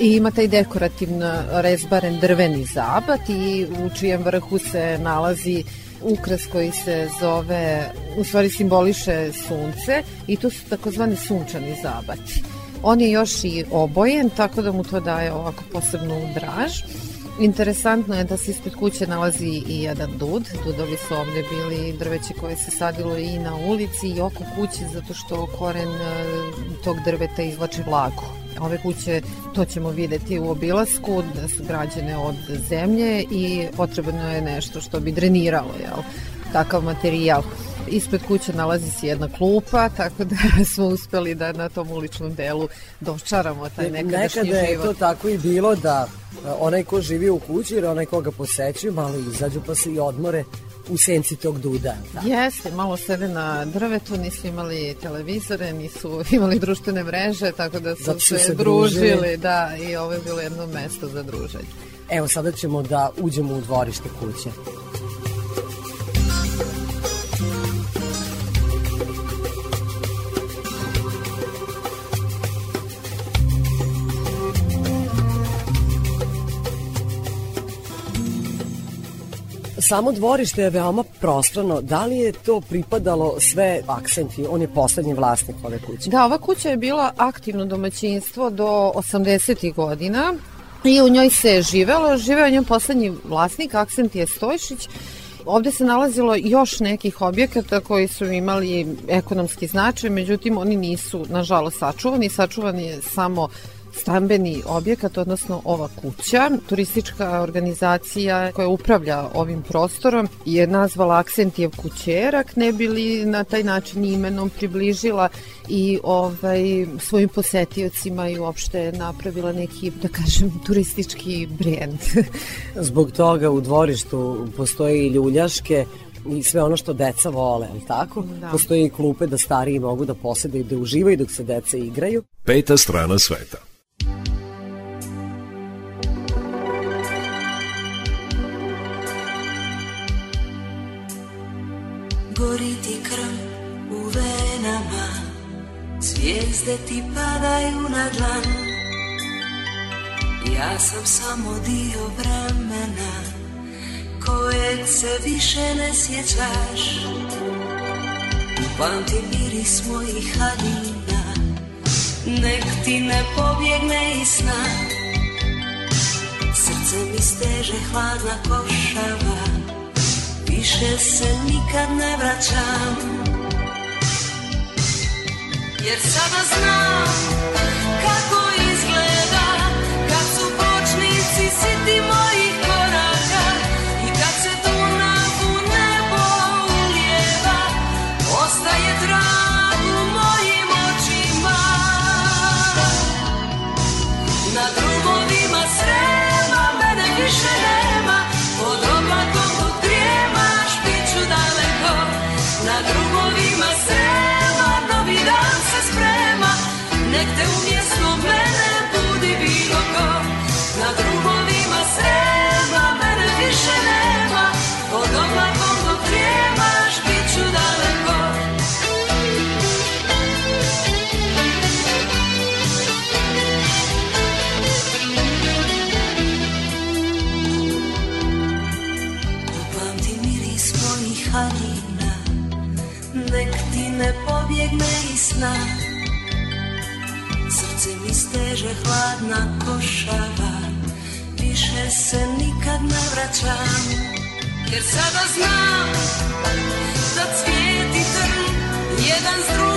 i ima taj dekorativno rezbaren drveni zabat i u čijem vrhu se nalazi ukras koji se zove, u stvari simboliše sunce i to su takozvani sunčani zabati. On je još i obojen, tako da mu to daje ovako posebnu draž. Interesantno je da se ispred kuće nalazi i jedan dud. Dudovi su ovdje bili drveće koje se sadilo i na ulici i oko kuće zato što koren e, tog drveta izvlači vlagu. Ove kuće, to ćemo videti u obilasku, da su građene od zemlje i potrebno je nešto što bi dreniralo jel, takav materijal. Ispred kuće nalazi se jedna klupa, tako da <laughs> smo uspeli da na tom uličnom delu dočaramo taj nekadašnji Nekada je život. to tako i bilo da e, onaj ko živi u kući ili onaj koga posećuju malo izađu pa se i odmore u senci tog duda. Da. Jeste, malo sede na drvetu, nisu imali televizore, nisu <laughs> imali društvene mreže, tako da su Zato se, se družili, družili. da, i ovo je bilo jedno mesto za druženje. Evo sada ćemo da uđemo u dvorište kuće. Samo dvorište je veoma prostrano. Da li je to pripadalo sve akcenti? On je poslednji vlasnik ove kuće. Da, ova kuća je bila aktivno domaćinstvo do 80. godina i u njoj se živelo. Živeo je njen poslednji vlasnik, Aksent je Stojšić. Ovde se nalazilo još nekih objekata koji su imali ekonomski značaj, međutim oni nisu, nažalost, sačuvani. Sačuvan je samo stambeni objekat, odnosno ova kuća. Turistička organizacija koja upravlja ovim prostorom je nazvala Aksentijev kućerak, ne bi li na taj način imenom približila i ovaj, svojim posetiocima i uopšte napravila neki, da kažem, turistički brend. <laughs> Zbog toga u dvorištu postoje i ljuljaške i sve ono što deca vole, ali tako? Da. Postoje i klupe da stariji mogu da posede i da uživaju dok se deca igraju. Peta strana sveta. Gori ti krv u venama. Zvijezde ti padaju na dlan. Ja sam samo dio vremena Kojeg se više ne sjećaš. Pamti miris mojih haljina Nek ti ne pobjegne iz sna. Srce mi steže hladna košava Više se nikad ne vraćam. Jer sada znam kako izgleda Kad su bočnici siti mojih pobjegne iz sna. Srce mi steže hladna košava. Više se nikad ne vraćam. Jer sada znam Da cvijet i trn Jedan s drugim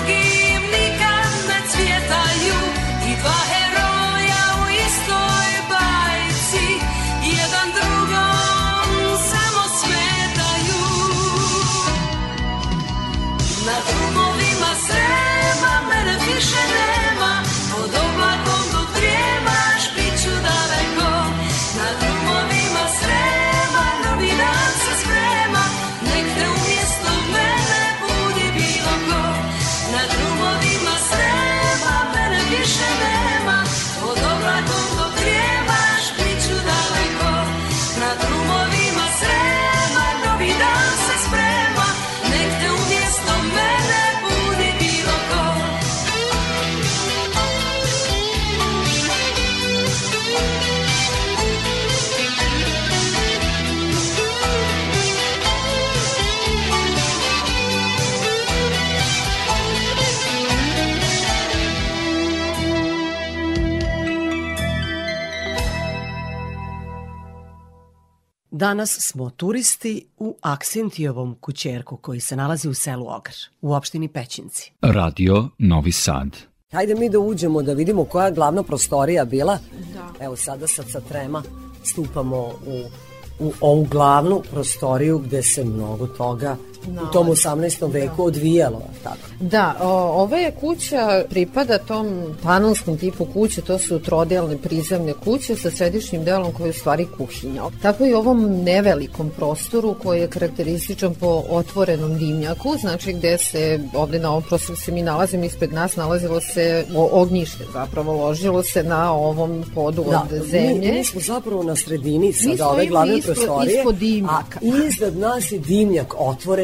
Danas smo turisti u Aksentijovom kućerku koji se nalazi u selu Ogar, u opštini Pećinci. Radio Novi Sad. Hajde mi da uđemo da vidimo koja je glavna prostorija bila. Da. Evo sada sad sa trema stupamo u, u ovu glavnu prostoriju gde se mnogo toga u tom 18. veku odvijalo. Tako. Da, o, ova je kuća pripada tom panonskom tipu kuće, to su trodelne prizemne kuće sa središnjim delom koji je u stvari kuhinja. Tako i ovom nevelikom prostoru koji je karakterističan po otvorenom dimnjaku, znači gde se ovde na ovom prostoru se mi nalazimo ispred nas nalazilo se o- ognjište zapravo ložilo se na ovom podu od zemlje. Mi, mi smo zapravo na sredini sada ove glavne ispod- prostorije. ispod dimnjaka. A iznad nas je dimnjak,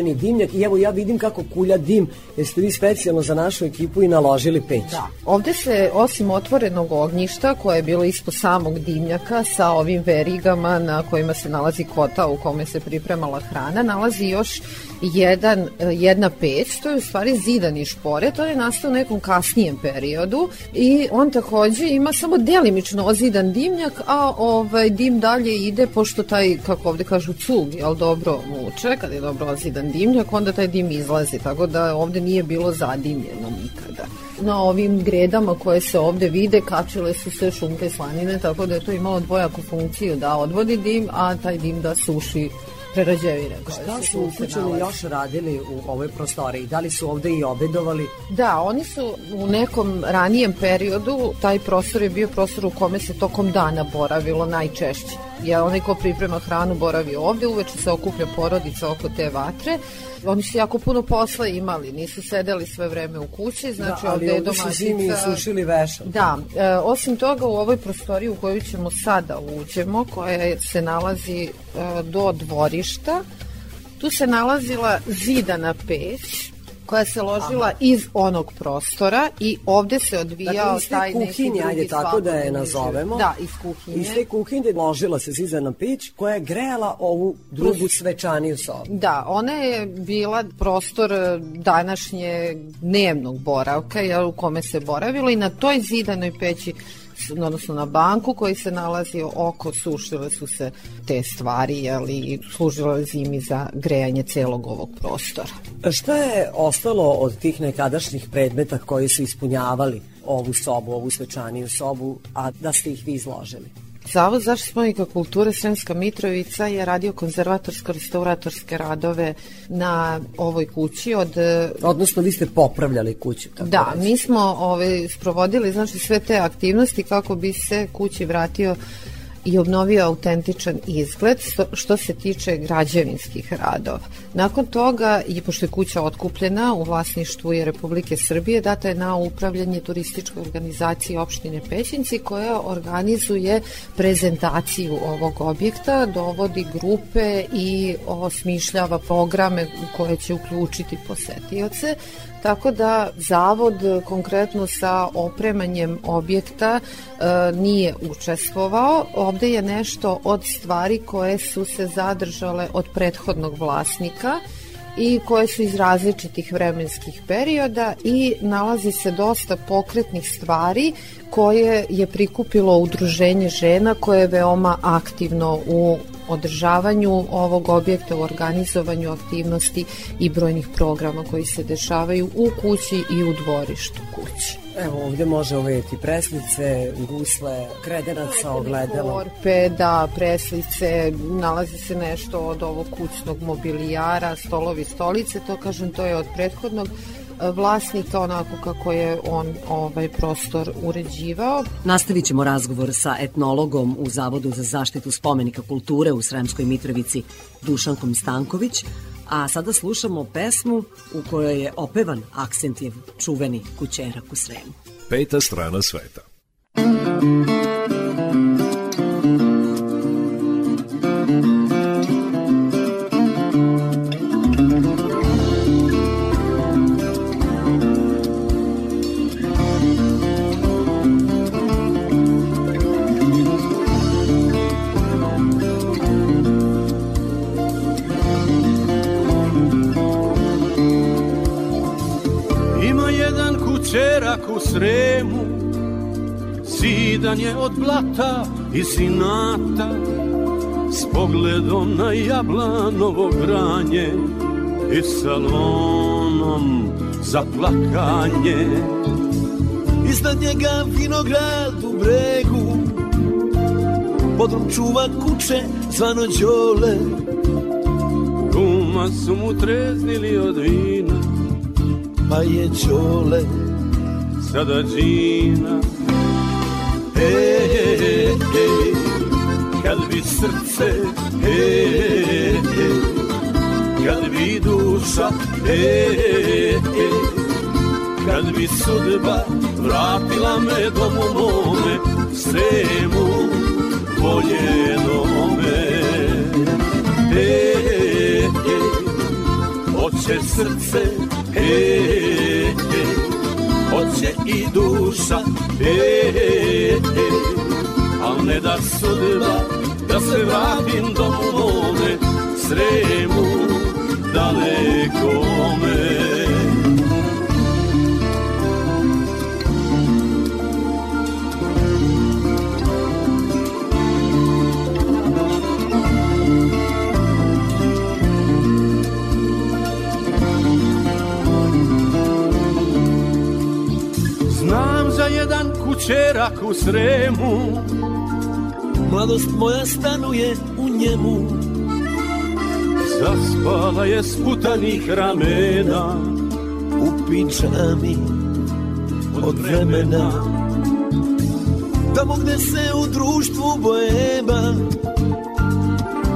otvoreni dimnjak i evo ja vidim kako kulja dim, jer ste vi specijalno za našu ekipu i naložili peć. Da. Ovde se, osim otvorenog ognjišta, koje je bilo ispod samog dimnjaka, sa ovim verigama na kojima se nalazi kota u kome se pripremala hrana, nalazi još jedan, jedna peć, to je u stvari zidani šporet, to je nastao u nekom kasnijem periodu i on takođe ima samo delimično ozidan dimnjak, a ovaj dim dalje ide, pošto taj, kako ovde kažu, cug, jel dobro muče, kad je dobro ozidan dimnjak, onda taj dim izlazi, tako da ovde nije bilo zadimljeno nikada. Na ovim gredama koje se ovde vide kačile su se šunke slanine, tako da je to imalo dvojaku funkciju da odvodi dim, a taj dim da suši prerađevine. Šta su ukućeni nalaze. još radili u ovoj prostoriji? Da li su ovde i obedovali? Da, oni su u nekom ranijem periodu, taj prostor je bio prostor u kome se tokom dana boravilo najčešće. Ja, onaj ko priprema hranu boravi ovde, uveče se okuplja porodica oko te vatre. Oni su jako puno posla imali, nisu sedeli sve vreme u kući, znači da, ovde je ovde su zimi domaćica... sušili vešan. Da, e, osim toga u ovoj prostoriji u koju ćemo sada uđemo, koja se nalazi e, do dvorišta, tu se nalazila zidana peć koja se ložila iz onog prostora i ovde se odvijao Dakle, taj neki kuhinje, drugi ajde tako da je nazovemo. Da, iz kuhinje. Iz te kuhinje ložila se zizana peć koja je grejala ovu drugu svečaniju sobu. Da, ona je bila prostor e, današnje dnevnog boravka jel, u kome se boravilo i na toj zidanoj peći odnosno na banku koji se nalazio oko sušile su se te stvari jel, i služilo je zimi za grejanje celog ovog prostora. Šta je ostalo od tih nekadašnjih predmeta koji su ispunjavali ovu sobu, ovu svečaniju sobu, a da ste ih vi izložili? Zavod zaštite spomenika kulture Sremska Mitrovica je radio konzervatorsko-restauratorske radove na ovoj kući od Odnosno, vi ste popravljali kuću. Tako Da, reći. mi smo ovaj, sprovodili znači, sve te aktivnosti kako bi se kući vratio i obnovio autentičan izgled što, se tiče građevinskih radova. Nakon toga, i pošto je kuća otkupljena u vlasništvu je Republike Srbije, data je na upravljanje turističkoj organizaciji opštine Pećinci koja organizuje prezentaciju ovog objekta, dovodi grupe i osmišljava programe koje će uključiti posetioce. Tako da zavod konkretno sa opremanjem objekta e, nije učestvovao. Ovde je nešto od stvari koje su se zadržale od prethodnog vlasnika i koje su iz različitih vremenskih perioda i nalazi se dosta pokretnih stvari koje je prikupilo udruženje žena koje je veoma aktivno u održavanju ovog objekta, u organizovanju aktivnosti i brojnih programa koji se dešavaju u kući i u dvorištu kući. Evo, ovde može uvejeti preslice, gusle, kredenaca, ogledalo. Korpe, da, preslice, nalazi se nešto od ovog kućnog mobilijara, stolovi, stolice, to kažem, to je od prethodnog vlasnika onako kako je on ovaj prostor uređivao. Nastavit ćemo razgovor sa etnologom u Zavodu za zaštitu spomenika kulture u Sremskoj Mitrovici Dušankom Stanković, a sada slušamo pesmu u kojoj je opevan Aksentijev čuveni kućerak u Sremu. Peta strana sveta. Ima Sremu Zidan je od blata i sinata s pogledom na jablanovo granje i salonom za plakanje. Iznad njega vinograd u bregu Podrum čuva kuće zvano Đole Kuma su mu treznili od vina, Pa je Đole sada džina. E, e, e, Kad bi srce, e, e, kad bi duša, e, e, kad bi sudba vratila me domu mome, svemu voljenome. E, e, hoće srce, e, e, hoće i duša, e, e, al ne da sudba, da se vratim domu mome, sremu kućerak u Sremu. Mladost moja stanuje u njemu. Zaspala je sputanih ramena. U piđami od vremena. Tamo gde se u društvu boema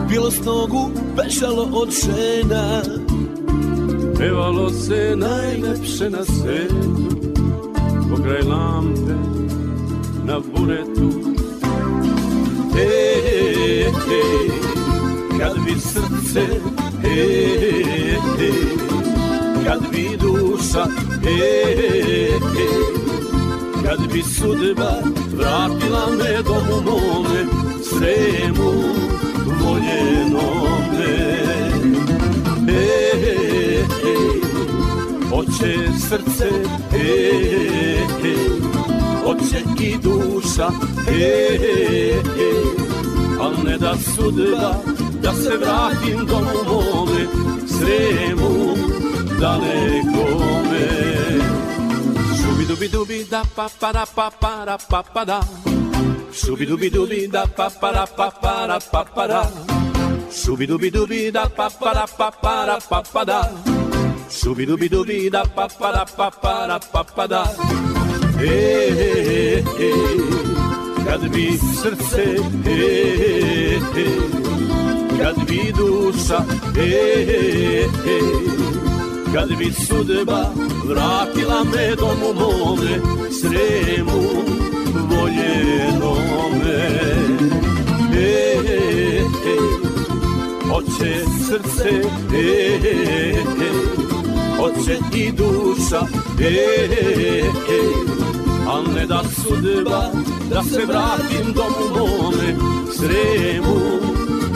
Bilo s nogu pešalo od žena. Pevalo se najlepše na svetu Pokraj lampe na buretu. E, e, e, kad bi srce E, e, kad bi duša E, e, kad bi sudba vratila me domu mome Sremu voljenome E, e, e, hoće srce E, e, hoće i duša E, e, al ne da sudba da se vratim domu mome Sremu dalekome Šubi dubi dubi da pa pa da pa pa da pa pa da Šubi dubi dubi da pa pa da pa pa da pa pa da Šubi dubi dubi da pa pa da pa pa da pa pa da Šubi dubi dubi da pa pa da pa pa da pa pa da E, e, e, kad bi srce e, e, kad bi duša e, e, kad bi sudba vratila me domu mome sremu voljenome e, e, e, hoće srce e, e, e, hoće i duša e, e, e, al ne da sudba da se vratim domu mome sremu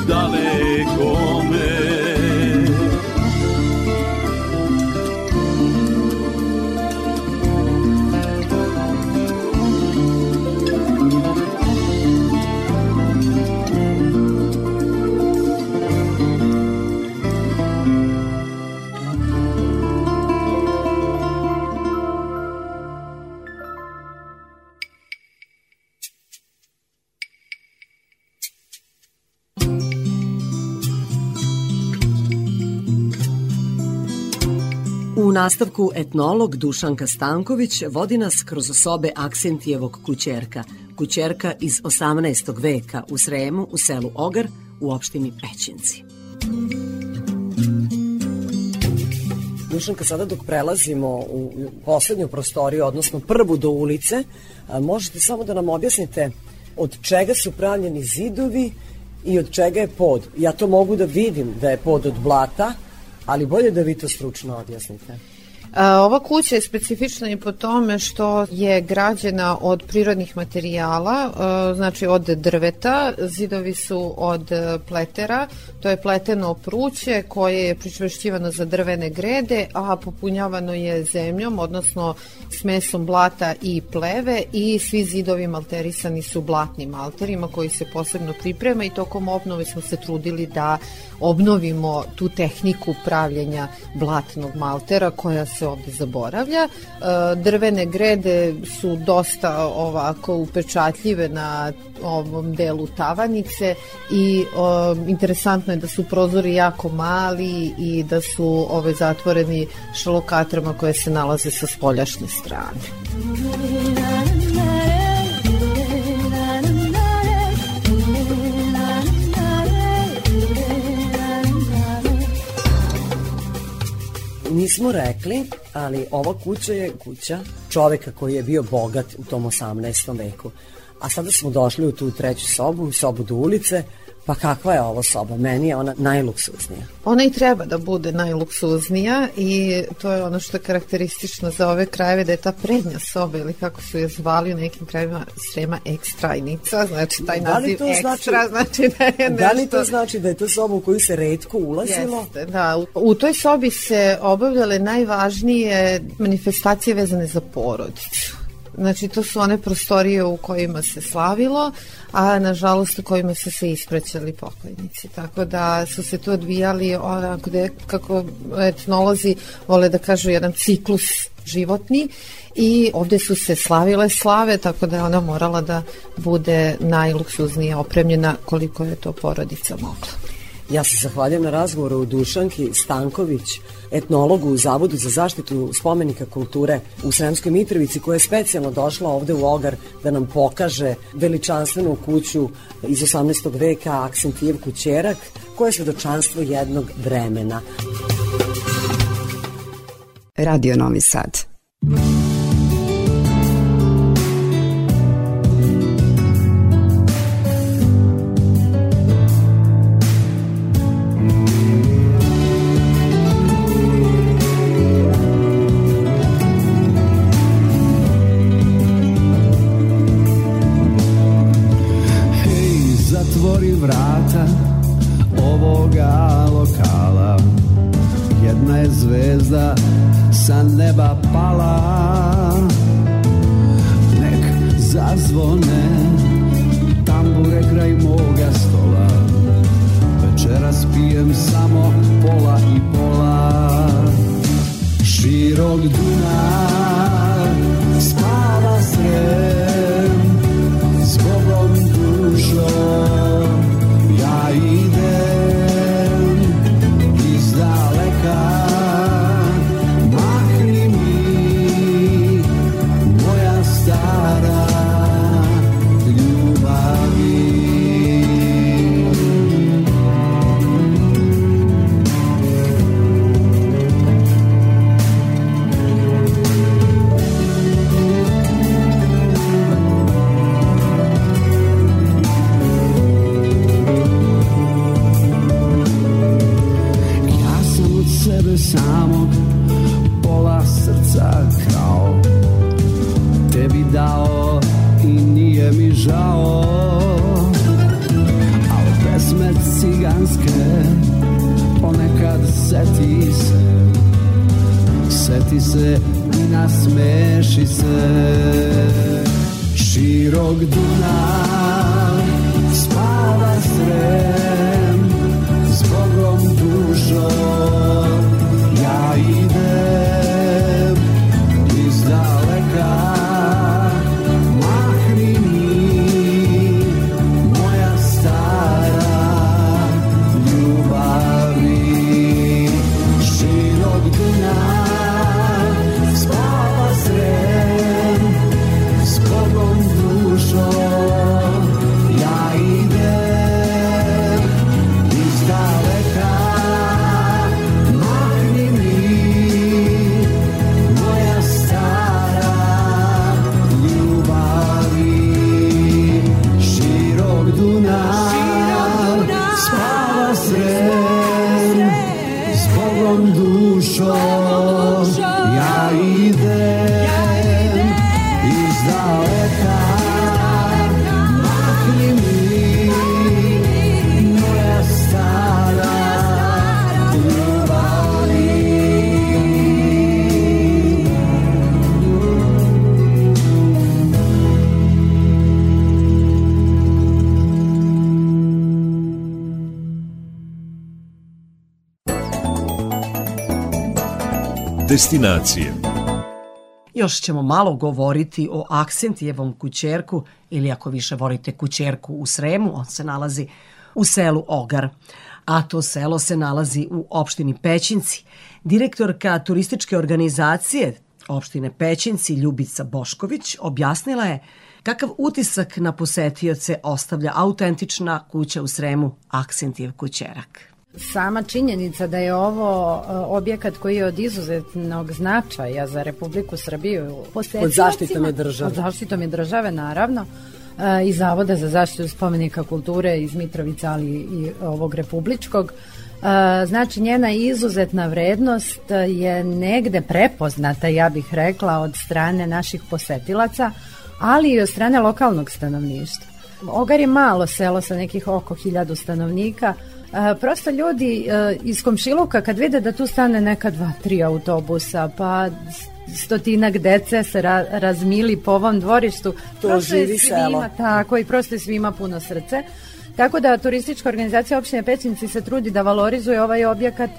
dalekome nastavku etnolog Dušanka Stanković vodi nas kroz sobe Aksentijevog kućerka, kućerka iz 18. veka u Sremu, u selu Ogar, u opštini Pećinci. Dušanka, sada dok prelazimo u poslednju prostoriju, odnosno prvu do ulice, možete samo da nam objasnite od čega su pravljeni zidovi i od čega je pod. Ja to mogu da vidim da je pod od blata, ali bolje da vi to stručno objasnite. Ova kuća je specifična i po tome što je građena od prirodnih materijala, znači od drveta, zidovi su od e, pletera, to je pleteno pruće koje je pričvršćivano za drvene grede, a popunjavano je zemljom, odnosno smesom blata i pleve i svi zidovi malterisani su blatnim malterima koji se posebno priprema i tokom obnove smo se trudili da obnovimo tu tehniku pravljenja blatnog maltera koja se ovde zaboravlja. E, Drvene grede su dosta ovako upečatljive na ovom delu tavanice i o, interesantno je da su prozori jako mali i da su ove zatvoreni šalokatrama koje se nalaze sa spoljašnje strane. Nismo rekli, ali ova kuća je kuća čoveka koji je bio bogat u tom 18. veku. A sada smo došli u tu treću sobu, sobu do ulice, pa kakva je ovo soba? Meni je ona najluksuznija. Ona i treba da bude najluksuznija i to je ono što je karakteristično za ove krajeve, da je ta prednja soba ili kako su je zvali u nekim krajevima Srema ekstrajnica, znači taj Da naziv to ekstra, znači, da je nešto... Da li to znači da je to soba u koju se redko ulazilo? Jeste, da. U, u toj sobi se obavljale najvažnije manifestacije vezane za porodicu. Znači, to su one prostorije u kojima se slavilo, a nažalost u kojima su se ispraćali pokojnici. Tako da su se tu odvijali onako gde, kako etnolozi vole da kažu, jedan ciklus životni i ovde su se slavile slave, tako da je ona morala da bude najluksuznije opremljena koliko je to porodica mogla. Ja se zahvaljujem na razgovoru u Dušanki Stanković, etnologu u Zavodu za zaštitu spomenika kulture u Sremskoj Mitrovici, koja je specijalno došla ovde u Ogar da nam pokaže veličanstvenu kuću iz 18. veka Aksentijevku Ćerak, koja je svedočanstvo jednog vremena. Radio Novi Sad. pensamos. Destinacije. Još ćemo malo govoriti o Aksentijevom kućerku ili ako više volite kućerku u Sremu, on se nalazi u selu Ogar. A to selo se nalazi u opštini Pećinci. Direktorka turističke organizacije opštine Pećinci Ljubica Bošković objasnila je kakav utisak na posetioce ostavlja autentična kuća u Sremu Aksentijev kućerak. Sama činjenica da je ovo e, objekat koji je od izuzetnog značaja za Republiku Srbiju. Pod zaštitom je države. Pod zaštitom je države, naravno e, i Zavoda za zaštitu spomenika kulture iz Mitrovica, ali i ovog republičkog. E, Znači, njena izuzetna vrednost je negde prepoznata, ja bih rekla, od strane naših posetilaca, ali i od strane lokalnog stanovništva. Ogar je malo selo sa nekih oko hiljadu stanovnika, E, prosto ljudi e, iz komšiluka kad vide da tu stane neka dva, tri autobusa, pa stotinak dece se ra razmili po ovom dvorištu. To prosto je živi svima, selo. Tako, i prosto je svima puno srce. Tako da turistička organizacija opštine Pećinci se trudi da valorizuje ovaj objekat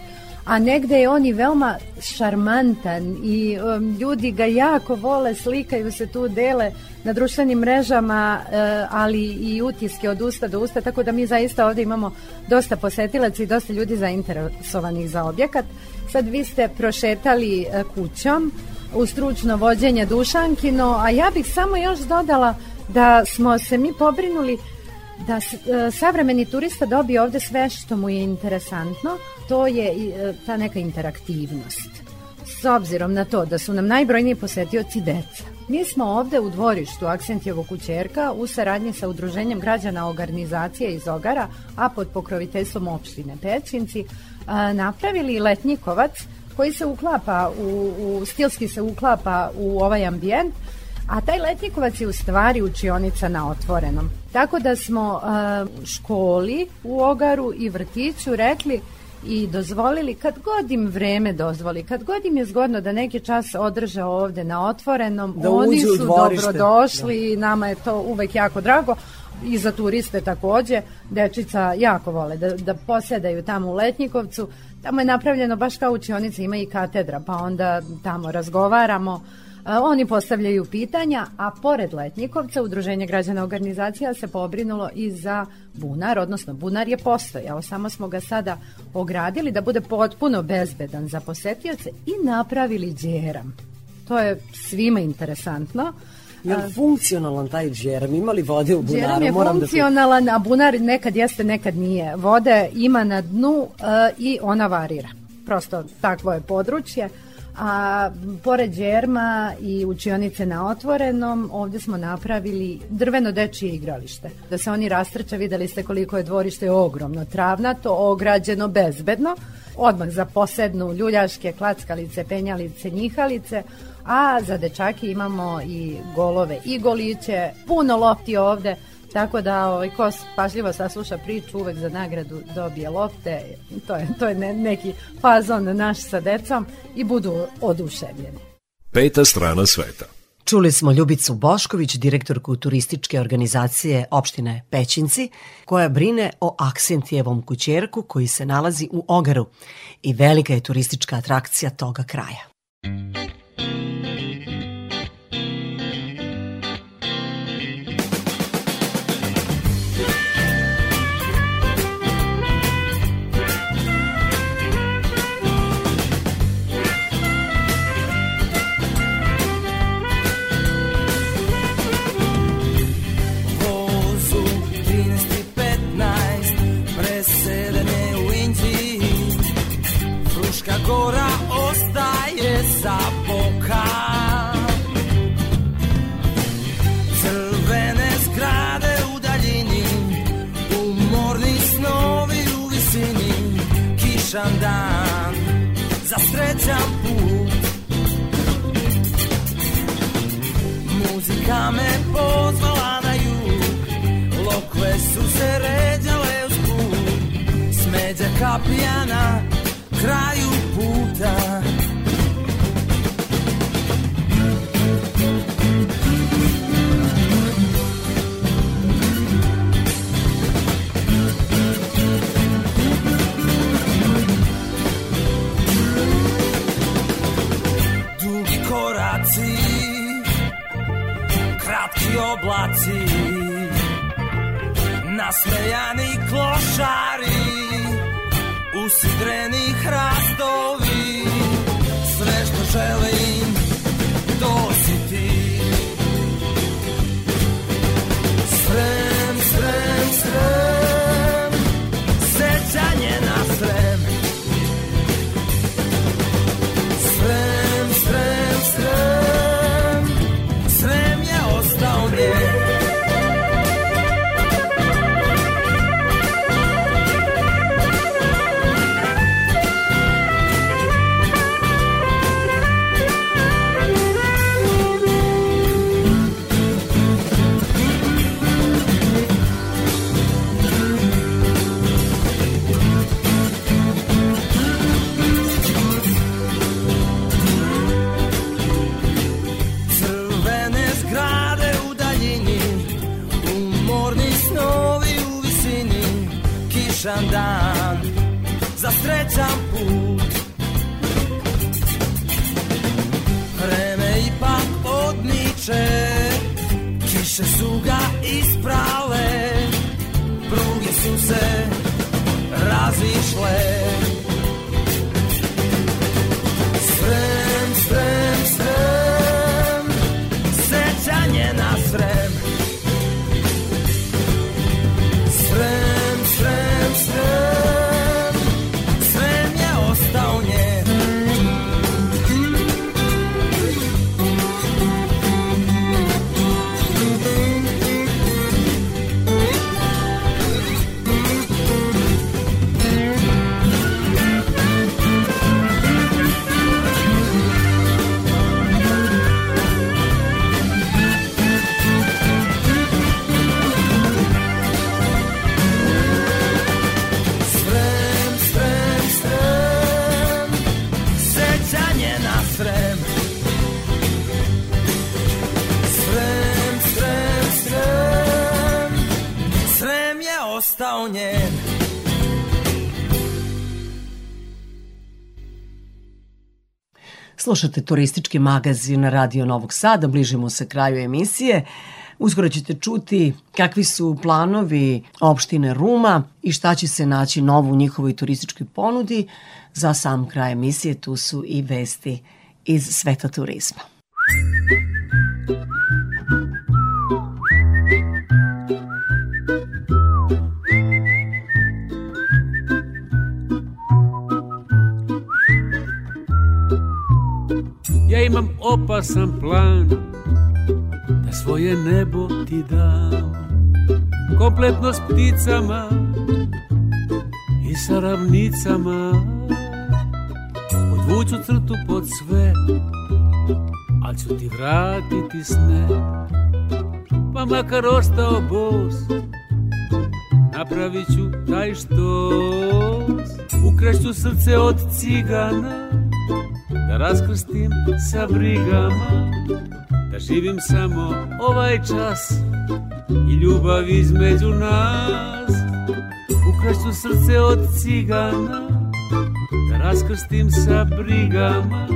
a negde je on i veoma šarmantan i um, ljudi ga jako vole, slikaju se tu, dele na društvenim mrežama, e, ali i utiske od usta do usta, tako da mi zaista ovde imamo dosta posetilaca i dosta ljudi zainteresovanih za objekat. Sad vi ste prošetali e, kućom u stručno vođenje Dušankino, a ja bih samo još dodala da smo se mi pobrinuli da e, savremeni turista dobije ovde sve što mu je interesantno, to je ta neka interaktivnost. Obzirom na to da su nam najbrojniji posetioci deca. Mi smo ovde u dvorištu Aksentjevog kućerka u saradnji sa Udruženjem građana organizacije iz Ogara, a pod pokroviteljstvom opštine Pećinci, napravili letnjikovac koji se uklapa u, u stilski se uklapa u ovaj ambijent a taj letnikovac je u stvari učionica na otvorenom. Tako da smo školi u Ogaru i vrtiću rekli i dozvolili kad god im vreme dozvoli, kad god im je zgodno da neki čas održe ovde na otvorenom, Da oni su dobrodošli i nama je to uvek jako drago i za turiste takođe. Dečica jako vole da, da posedaju tamo u Letnjikovcu. Tamo je napravljeno baš kao učionica, ima i katedra, pa onda tamo razgovaramo. A, Oni postavljaju pitanja, a pored Letnjikovca Udruženje građana organizacija se pobrinulo i za bunar, odnosno bunar je postojao, samo smo ga sada ogradili da bude potpuno bezbedan za posetioce i napravili džeram. To je svima interesantno. Je li funkcionalan taj džeram? Ima li vode u bunaru? Džeram je Moram da funkcionalan, a bunar nekad jeste, nekad nije. Vode ima na dnu e, i ona varira. Prosto takvo je područje. A pored džerma i učionice na otvorenom, ovde smo napravili drveno dečije igralište. Da se oni rastrča, videli ste koliko je dvorište ogromno, travnato, ograđeno, bezbedno. Odmah za posednu ljuljaške, klackalice, penjalice, njihalice, a za dečake imamo i golove i goliće, puno lopti ovde, tako da ovaj, ko pažljivo sasluša priču uvek za nagradu dobije lopte, to je, to je ne, neki fazon naš sa decom i budu oduševljeni. Peta strana sveta. Čuli smo Ljubicu Bošković, direktorku turističke organizacije opštine Pećinci, koja brine o Aksentijevom kućerku koji se nalazi u Ogaru i velika je turistička atrakcija toga kraja. Kišan dan za srećan put. Muzika me pozvala na jug Lokve su se ređale uz put. Smeđa kapija na kraju puta oblaci Nasmejani klošari Usidreni hrastovi Sve što želim To Slušate turistički magazin Radio Novog Sada, bližimo se kraju emisije. Uskoro ćete čuti kakvi su planovi opštine Ruma i šta će se naći novo u njihovoj turističkoj ponudi. Za sam kraj emisije tu su i vesti iz sveta turizma. Opasan plan Da svoje nebo ti dam. Kompletno s pticama I sa ravnicama. Podvuću crtu pod sve Al ću ti vratiti sne. Pa makar ostao bos Napravit ću taj štos. Ukrašću srce od cigana da raskrstim sa brigama Da živim samo ovaj čas I ljubav između nas. Ukrašću srce od cigana Da raskrstim sa brigama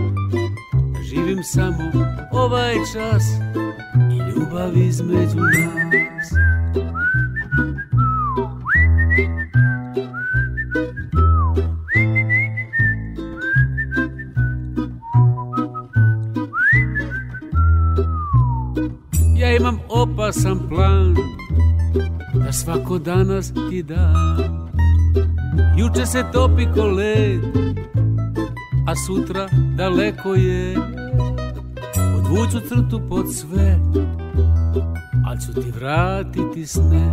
Da živim samo ovaj čas I ljubav između nas Ja imam opasan plan Da svako danas ti dam Juče se topi ko led A sutra daleko je. Podvuću crtu pod sve Al ću ti vratiti sne.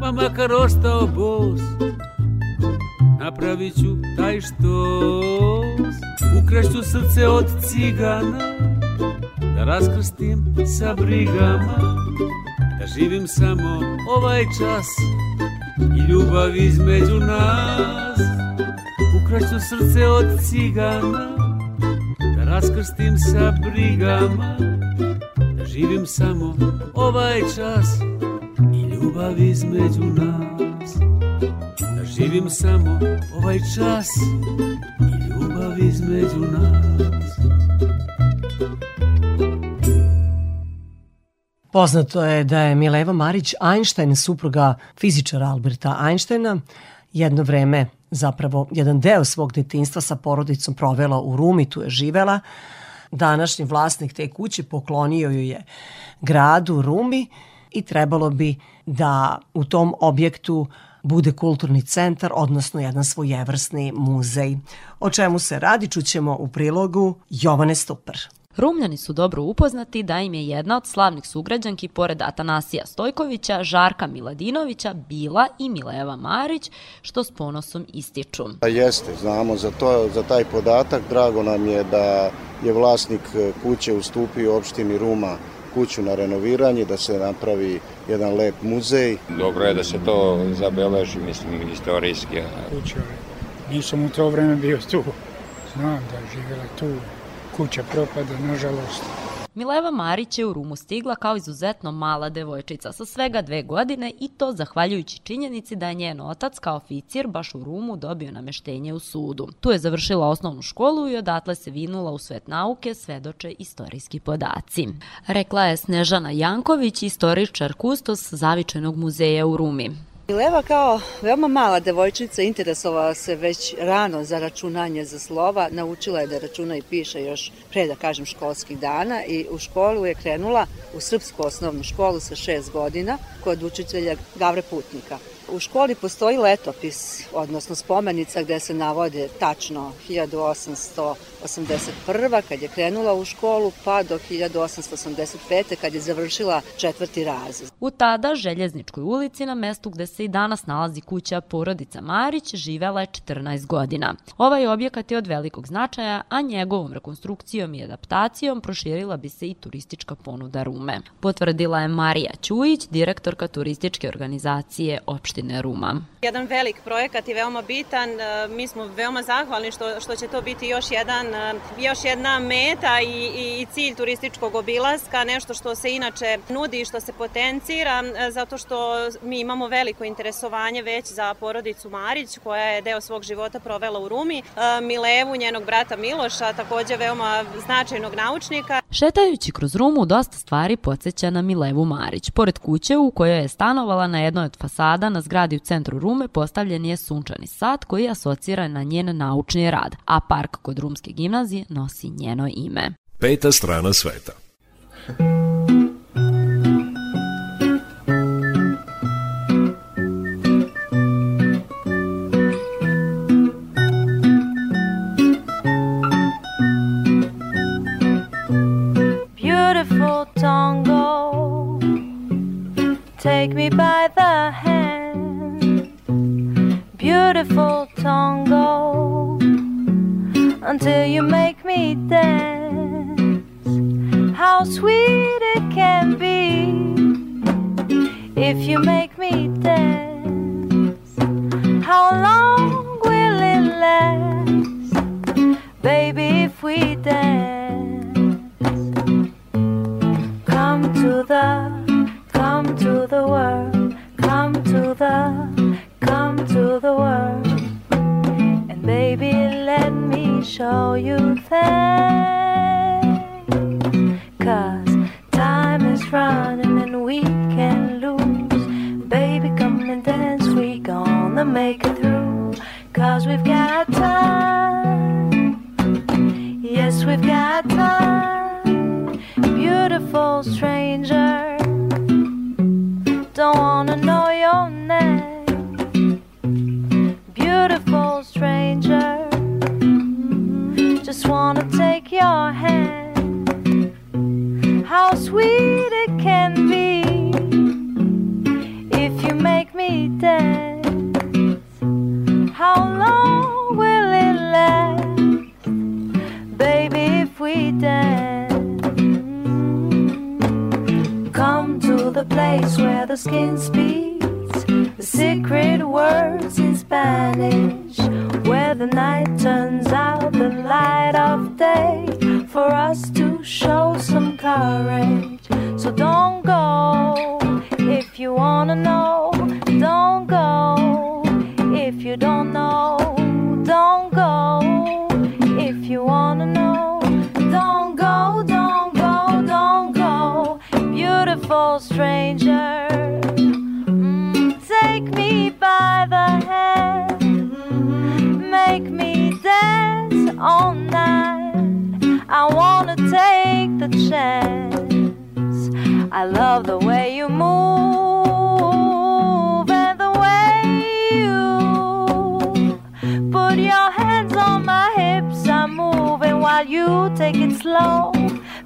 Pa makar ostao bos Napravit ću taj štos. Ukrašću srce od cigana Da raskrstim sa brigama Da živim samo ovaj čas I ljubav između nas. Ukrašću srce od cigana Da raskrstim sa brigama Da živim samo ovaj čas I ljubav između nas. Da živim samo ovaj čas I ljubav između nas Poznato je da je Mileva Marić Einstein, supruga fizičara Alberta Einsteina, jedno vreme, zapravo jedan deo svog detinstva sa porodicom provela u Rumi, tu je živela. Današnji vlasnik te kuće poklonio ju je gradu Rumi i trebalo bi da u tom objektu bude kulturni centar, odnosno jedan svojevrsni muzej. O čemu se radi, čućemo u prilogu Jovane Stupar. Rumljani su dobro upoznati da im je jedna od slavnih sugrađanki pored Atanasija Stojkovića, Žarka Miladinovića, bila i Mileva Marić, što s ponosom ističu. Pa Jeste, znamo za, to, za taj podatak. Drago nam je da je vlasnik e, kuće ustupio opštini Ruma kuću na renoviranje, da se napravi jedan lep muzej. Dobro je da se to zabeleži, mislim, istorijski. kuća. Nisam u to vreme bio tu. Znam da je živjela tu. Kuća propada, nažalost. Mileva Marić je u Rumu stigla kao izuzetno mala devojčica sa svega dve godine i to zahvaljujući činjenici da je njen otac kao oficir baš u Rumu dobio nameštenje u sudu. Tu je završila osnovnu školu i odatle se vinula u svet nauke, svedoče istorijski podaci. Rekla je Snežana Janković, istoričar kustos Zavičajnog muzeja u Rumi. Mileva kao veoma mala devojčica interesovala se već rano za računanje za slova, naučila je da računa i piše još pre da kažem školskih dana i u školu je krenula u srpsku osnovnu školu sa šest godina kod učitelja Gavre Putnika. U školi postoji letopis, odnosno spomenica gde se navode tačno 1881. kad je krenula u školu pa do 1885. kad je završila četvrti razred. U tada Željezničkoj ulici na mestu gde se i danas nalazi kuća porodica Marić živela je 14 godina. Ovaj objekat je od velikog značaja, a njegovom rekonstrukcijom i adaptacijom proširila bi se i turistička ponuda Rume. Potvrdila je Marija Ćujić, direktorka turističke organizacije opštine Ruma. Jedan velik projekat i veoma bitan. Mi smo veoma zahvalni što, što će to biti još, jedan, još jedna meta i, i, i cilj turističkog obilaska, nešto što se inače nudi i što se potencira, e, zato što mi imamo veliko interesovanje već za porodicu Marić, koja je deo svog života provela u Rumi, E, Milevu, njenog brata Miloša, takođe veoma značajnog naučnika. Šetajući kroz Rumu, dosta stvari podsjeća na Milevu Marić. Pored kuće u kojoj je stanovala na jednoj od fasada na zgradi u centru Rume postavljen je sunčani sat koji asocira na njen naučni rad, a park kod Rumske gimnazije nosi njeno ime. Peta strana sveta. Take me by the hand. Beautiful tango, until you make me dance. How sweet it can be if you make me dance. How long will it last, baby, if we dance? Come to the, the world, come to the, come to the world. And baby, let me show you things. Cause time is running and we can lose. Baby, come and dance, we gonna make it through. Cause we've got time. Yes, we've got time. Beautiful stranger. Don't wanna know your name. Beautiful stranger. Just wanna take your hand. How sweet it can be if you make me dance. How long will it last, baby, if we dance? The place where the skin speaks. The secret words in Spanish, where the night turns out the light of day. For us to show some courage. So don't go if you wanna know, don't go if you don't know, don't stranger. Mm, take me by the hand, make me dance all night. I wanna take the chance. I love the way you move and the way you put your hands on my hips. I'm moving while you take it slow.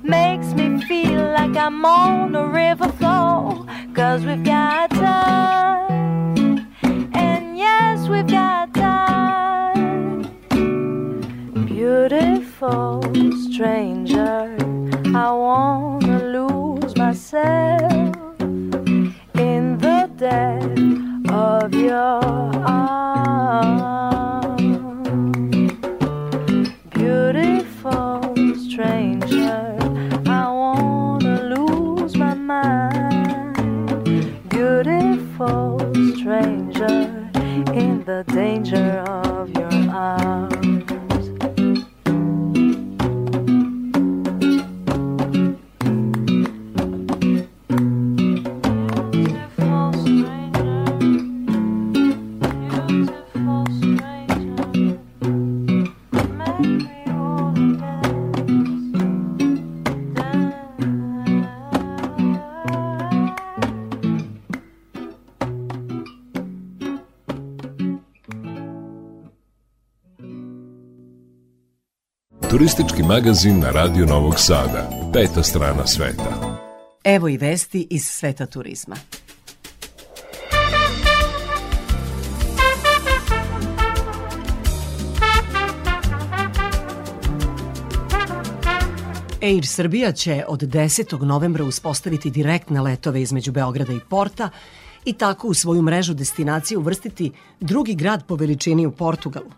Makes me feel like I'm on a river flow. Cause we've got time. And yes, we've got time. Beautiful stranger, I wanna lose myself in the depth of your arms. Stranger, in the danger of your arms. Turistički magazin na Radio Novog Sada. Peta strana sveta. Evo i vesti iz sveta turizma. Air Srbija će od 10. novembra uspostaviti direktne letove između Beograda i Porta i tako u svoju mrežu destinacije uvrstiti drugi grad po veličini u Portugalu.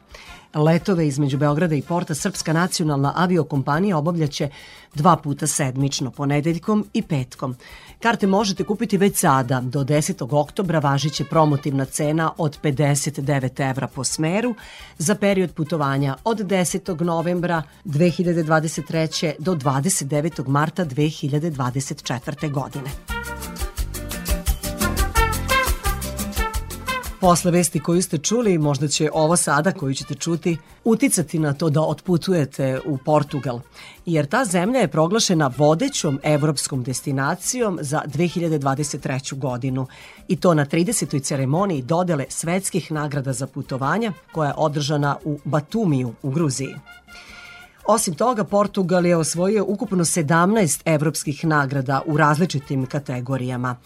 Letove između Beograda i Porta Srpska nacionalna aviokompanija obavljaće dva puta sedmično, ponedeljkom i petkom. Karte možete kupiti već sada. Do 10. oktobra važiće promotivna cena od 59 evra po smeru za period putovanja od 10. novembra 2023. do 29. marta 2024. godine. Posle vesti koju ste čuli, možda će ovo sada koju ćete čuti uticati na to da otputujete u Portugal, jer ta zemlja je proglašena vodećom evropskom destinacijom za 2023. godinu i to na 30. ceremoniji dodele svetskih nagrada za putovanja koja je održana u Batumiju u Gruziji. Osim toga, Portugal je osvojio ukupno 17 evropskih nagrada u različitim kategorijama.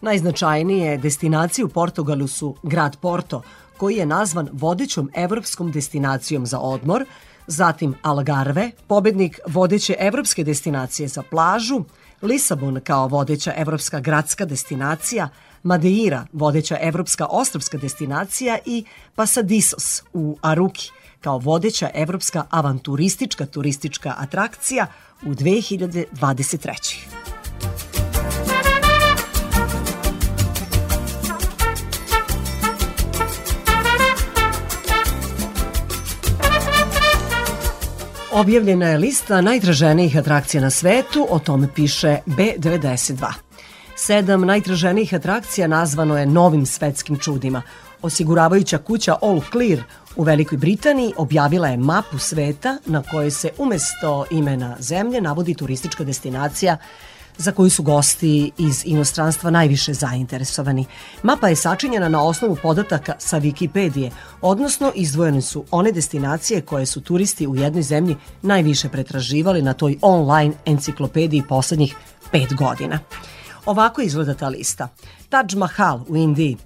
Najznačajnije destinacije u Portugalu su grad Porto, koji je nazvan vodećom evropskom destinacijom za odmor, zatim Algarve, pobednik vodeće evropske destinacije za plažu, Lisabon kao vodeća evropska gradska destinacija, Madeira, vodeća evropska ostrovska destinacija i Pasadisos u Aruki, kao vodeća evropska avanturistička turistička atrakcija u 2023. Objavljena je lista najtraženijih atrakcija na svetu, o tome piše B92. Sedam najtraženijih atrakcija nazvano je novim svetskim čudima. Osiguravajuća kuća All Clear u Velikoj Britaniji objavila je mapu sveta na kojoj se umesto imena zemlje navodi turistička destinacija za koju su gosti iz inostranstva najviše zainteresovani. Mapa je sačinjena na osnovu podataka sa Wikipedije, odnosno izdvojene su one destinacije koje su turisti u jednoj zemlji najviše pretraživali na toj online enciklopediji poslednjih pet godina. Ovako izgleda ta lista. Taj Mahal u Indiji,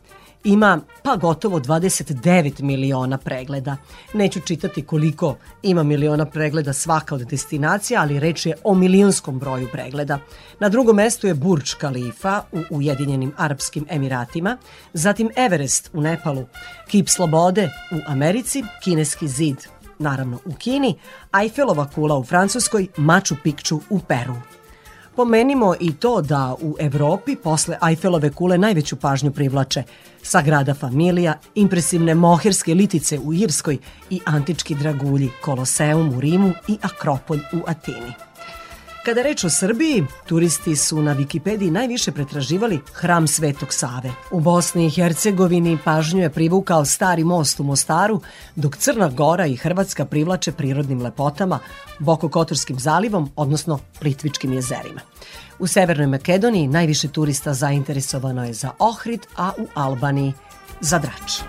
ima pa gotovo 29 miliona pregleda. Neću čitati koliko ima miliona pregleda svaka od destinacija, ali reč je o milionskom broju pregleda. Na drugom mestu je Burj Khalifa u Ujedinjenim Arapskim Emiratima, zatim Everest u Nepalu, Kip Slobode u Americi, Kineski zid naravno u Kini, Eiffelova kula u Francuskoj, Machu Picchu u Peru. Pomenimo i to da u Evropi posle Eiffelove kule najveću pažnju privlače Sagrada Familija, impresivne moherske litice u Irskoj i antički dragulji, Koloseum u Rimu i Akropolj u Atini. Kada reč o Srbiji, turisti su na Wikipediji najviše pretraživali hram Svetog Save. U Bosni i Hercegovini pažnju je privukao stari most u Mostaru, dok Crna Gora i Hrvatska privlače prirodnim lepotama, Bokokotorskim zalivom, odnosno Plitvičkim jezerima. U Severnoj Makedoniji najviše turista zainteresovano je za Ohrid, a u Albaniji za Drač.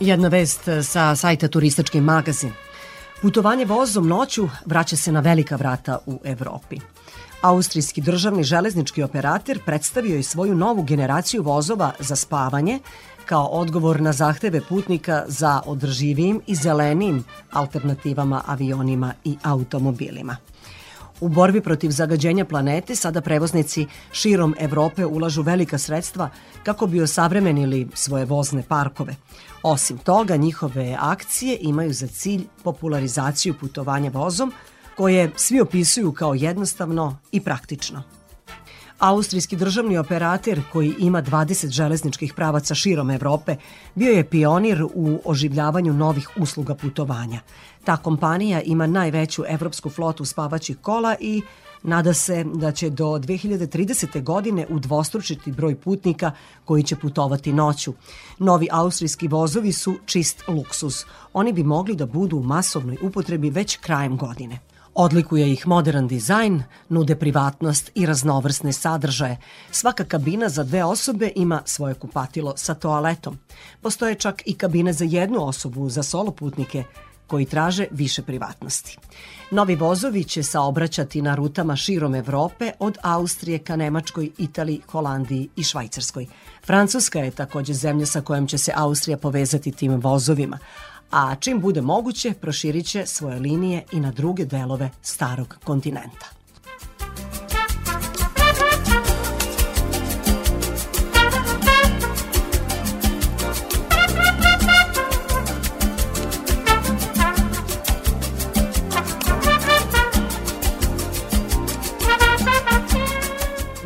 Jedna vest sa sajta Turistički magazin. Putovanje vozom noću vraća se na velika vrata u Evropi. Austrijski državni železnički operator predstavio je svoju novu generaciju vozova za spavanje kao odgovor na zahteve putnika za održivijim i zelenijim alternativama avionima i automobilima. U borbi protiv zagađenja planete sada prevoznici širom Evrope ulažu velika sredstva kako bi osavremenili svoje vozne parkove. Osim toga, njihove akcije imaju za cilj popularizaciju putovanja vozom, koje svi opisuju kao jednostavno i praktično. Austrijski državni operator koji ima 20 železničkih pravaca širom Evrope bio je pionir u oživljavanju novih usluga putovanja. Ta kompanija ima najveću evropsku flotu spavaćih kola i nada se da će do 2030. godine udvostručiti broj putnika koji će putovati noću. Novi austrijski vozovi su čist luksuz. Oni bi mogli da budu u masovnoj upotrebi već krajem godine. Odlikuje ih modern dizajn, nude privatnost i raznovrsne sadržaje. Svaka kabina za dve osobe ima svoje kupatilo sa toaletom. Postoje čak i kabine za jednu osobu za solo putnike koji traže više privatnosti. Novi vozovi će saobraćati na rutama širom Evrope od Austrije ka Nemačkoj, Italiji, Holandiji i Švajcarskoj. Francuska je takođe zemlja sa kojom će se Austrija povezati tim vozovima, a čim bude moguće proširit će svoje linije i na druge delove starog kontinenta.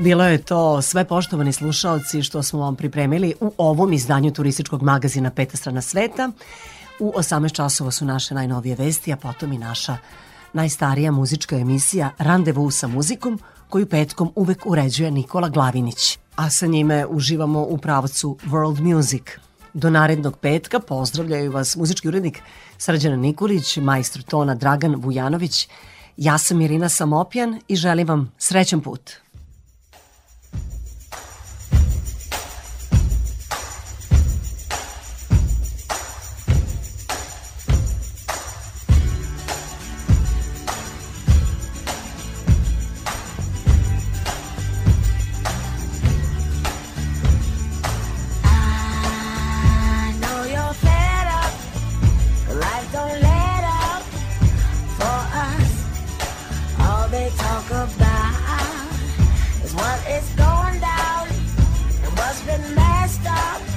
Bilo je to sve poštovani slušalci što smo vam pripremili u ovom izdanju turističkog magazina Peta strana sveta. U 18 časova su naše najnovije vesti, a potom i naša najstarija muzička emisija Randevu sa muzikom, koju petkom uvek uređuje Nikola Glavinić. A sa njime uživamo u pravcu World Music. Do narednog petka pozdravljaju vas muzički urednik Srđana Nikolić, majstor tona Dragan Vujanović. Ja sam Irina Samopjan i želim vam srećan put. the last stop.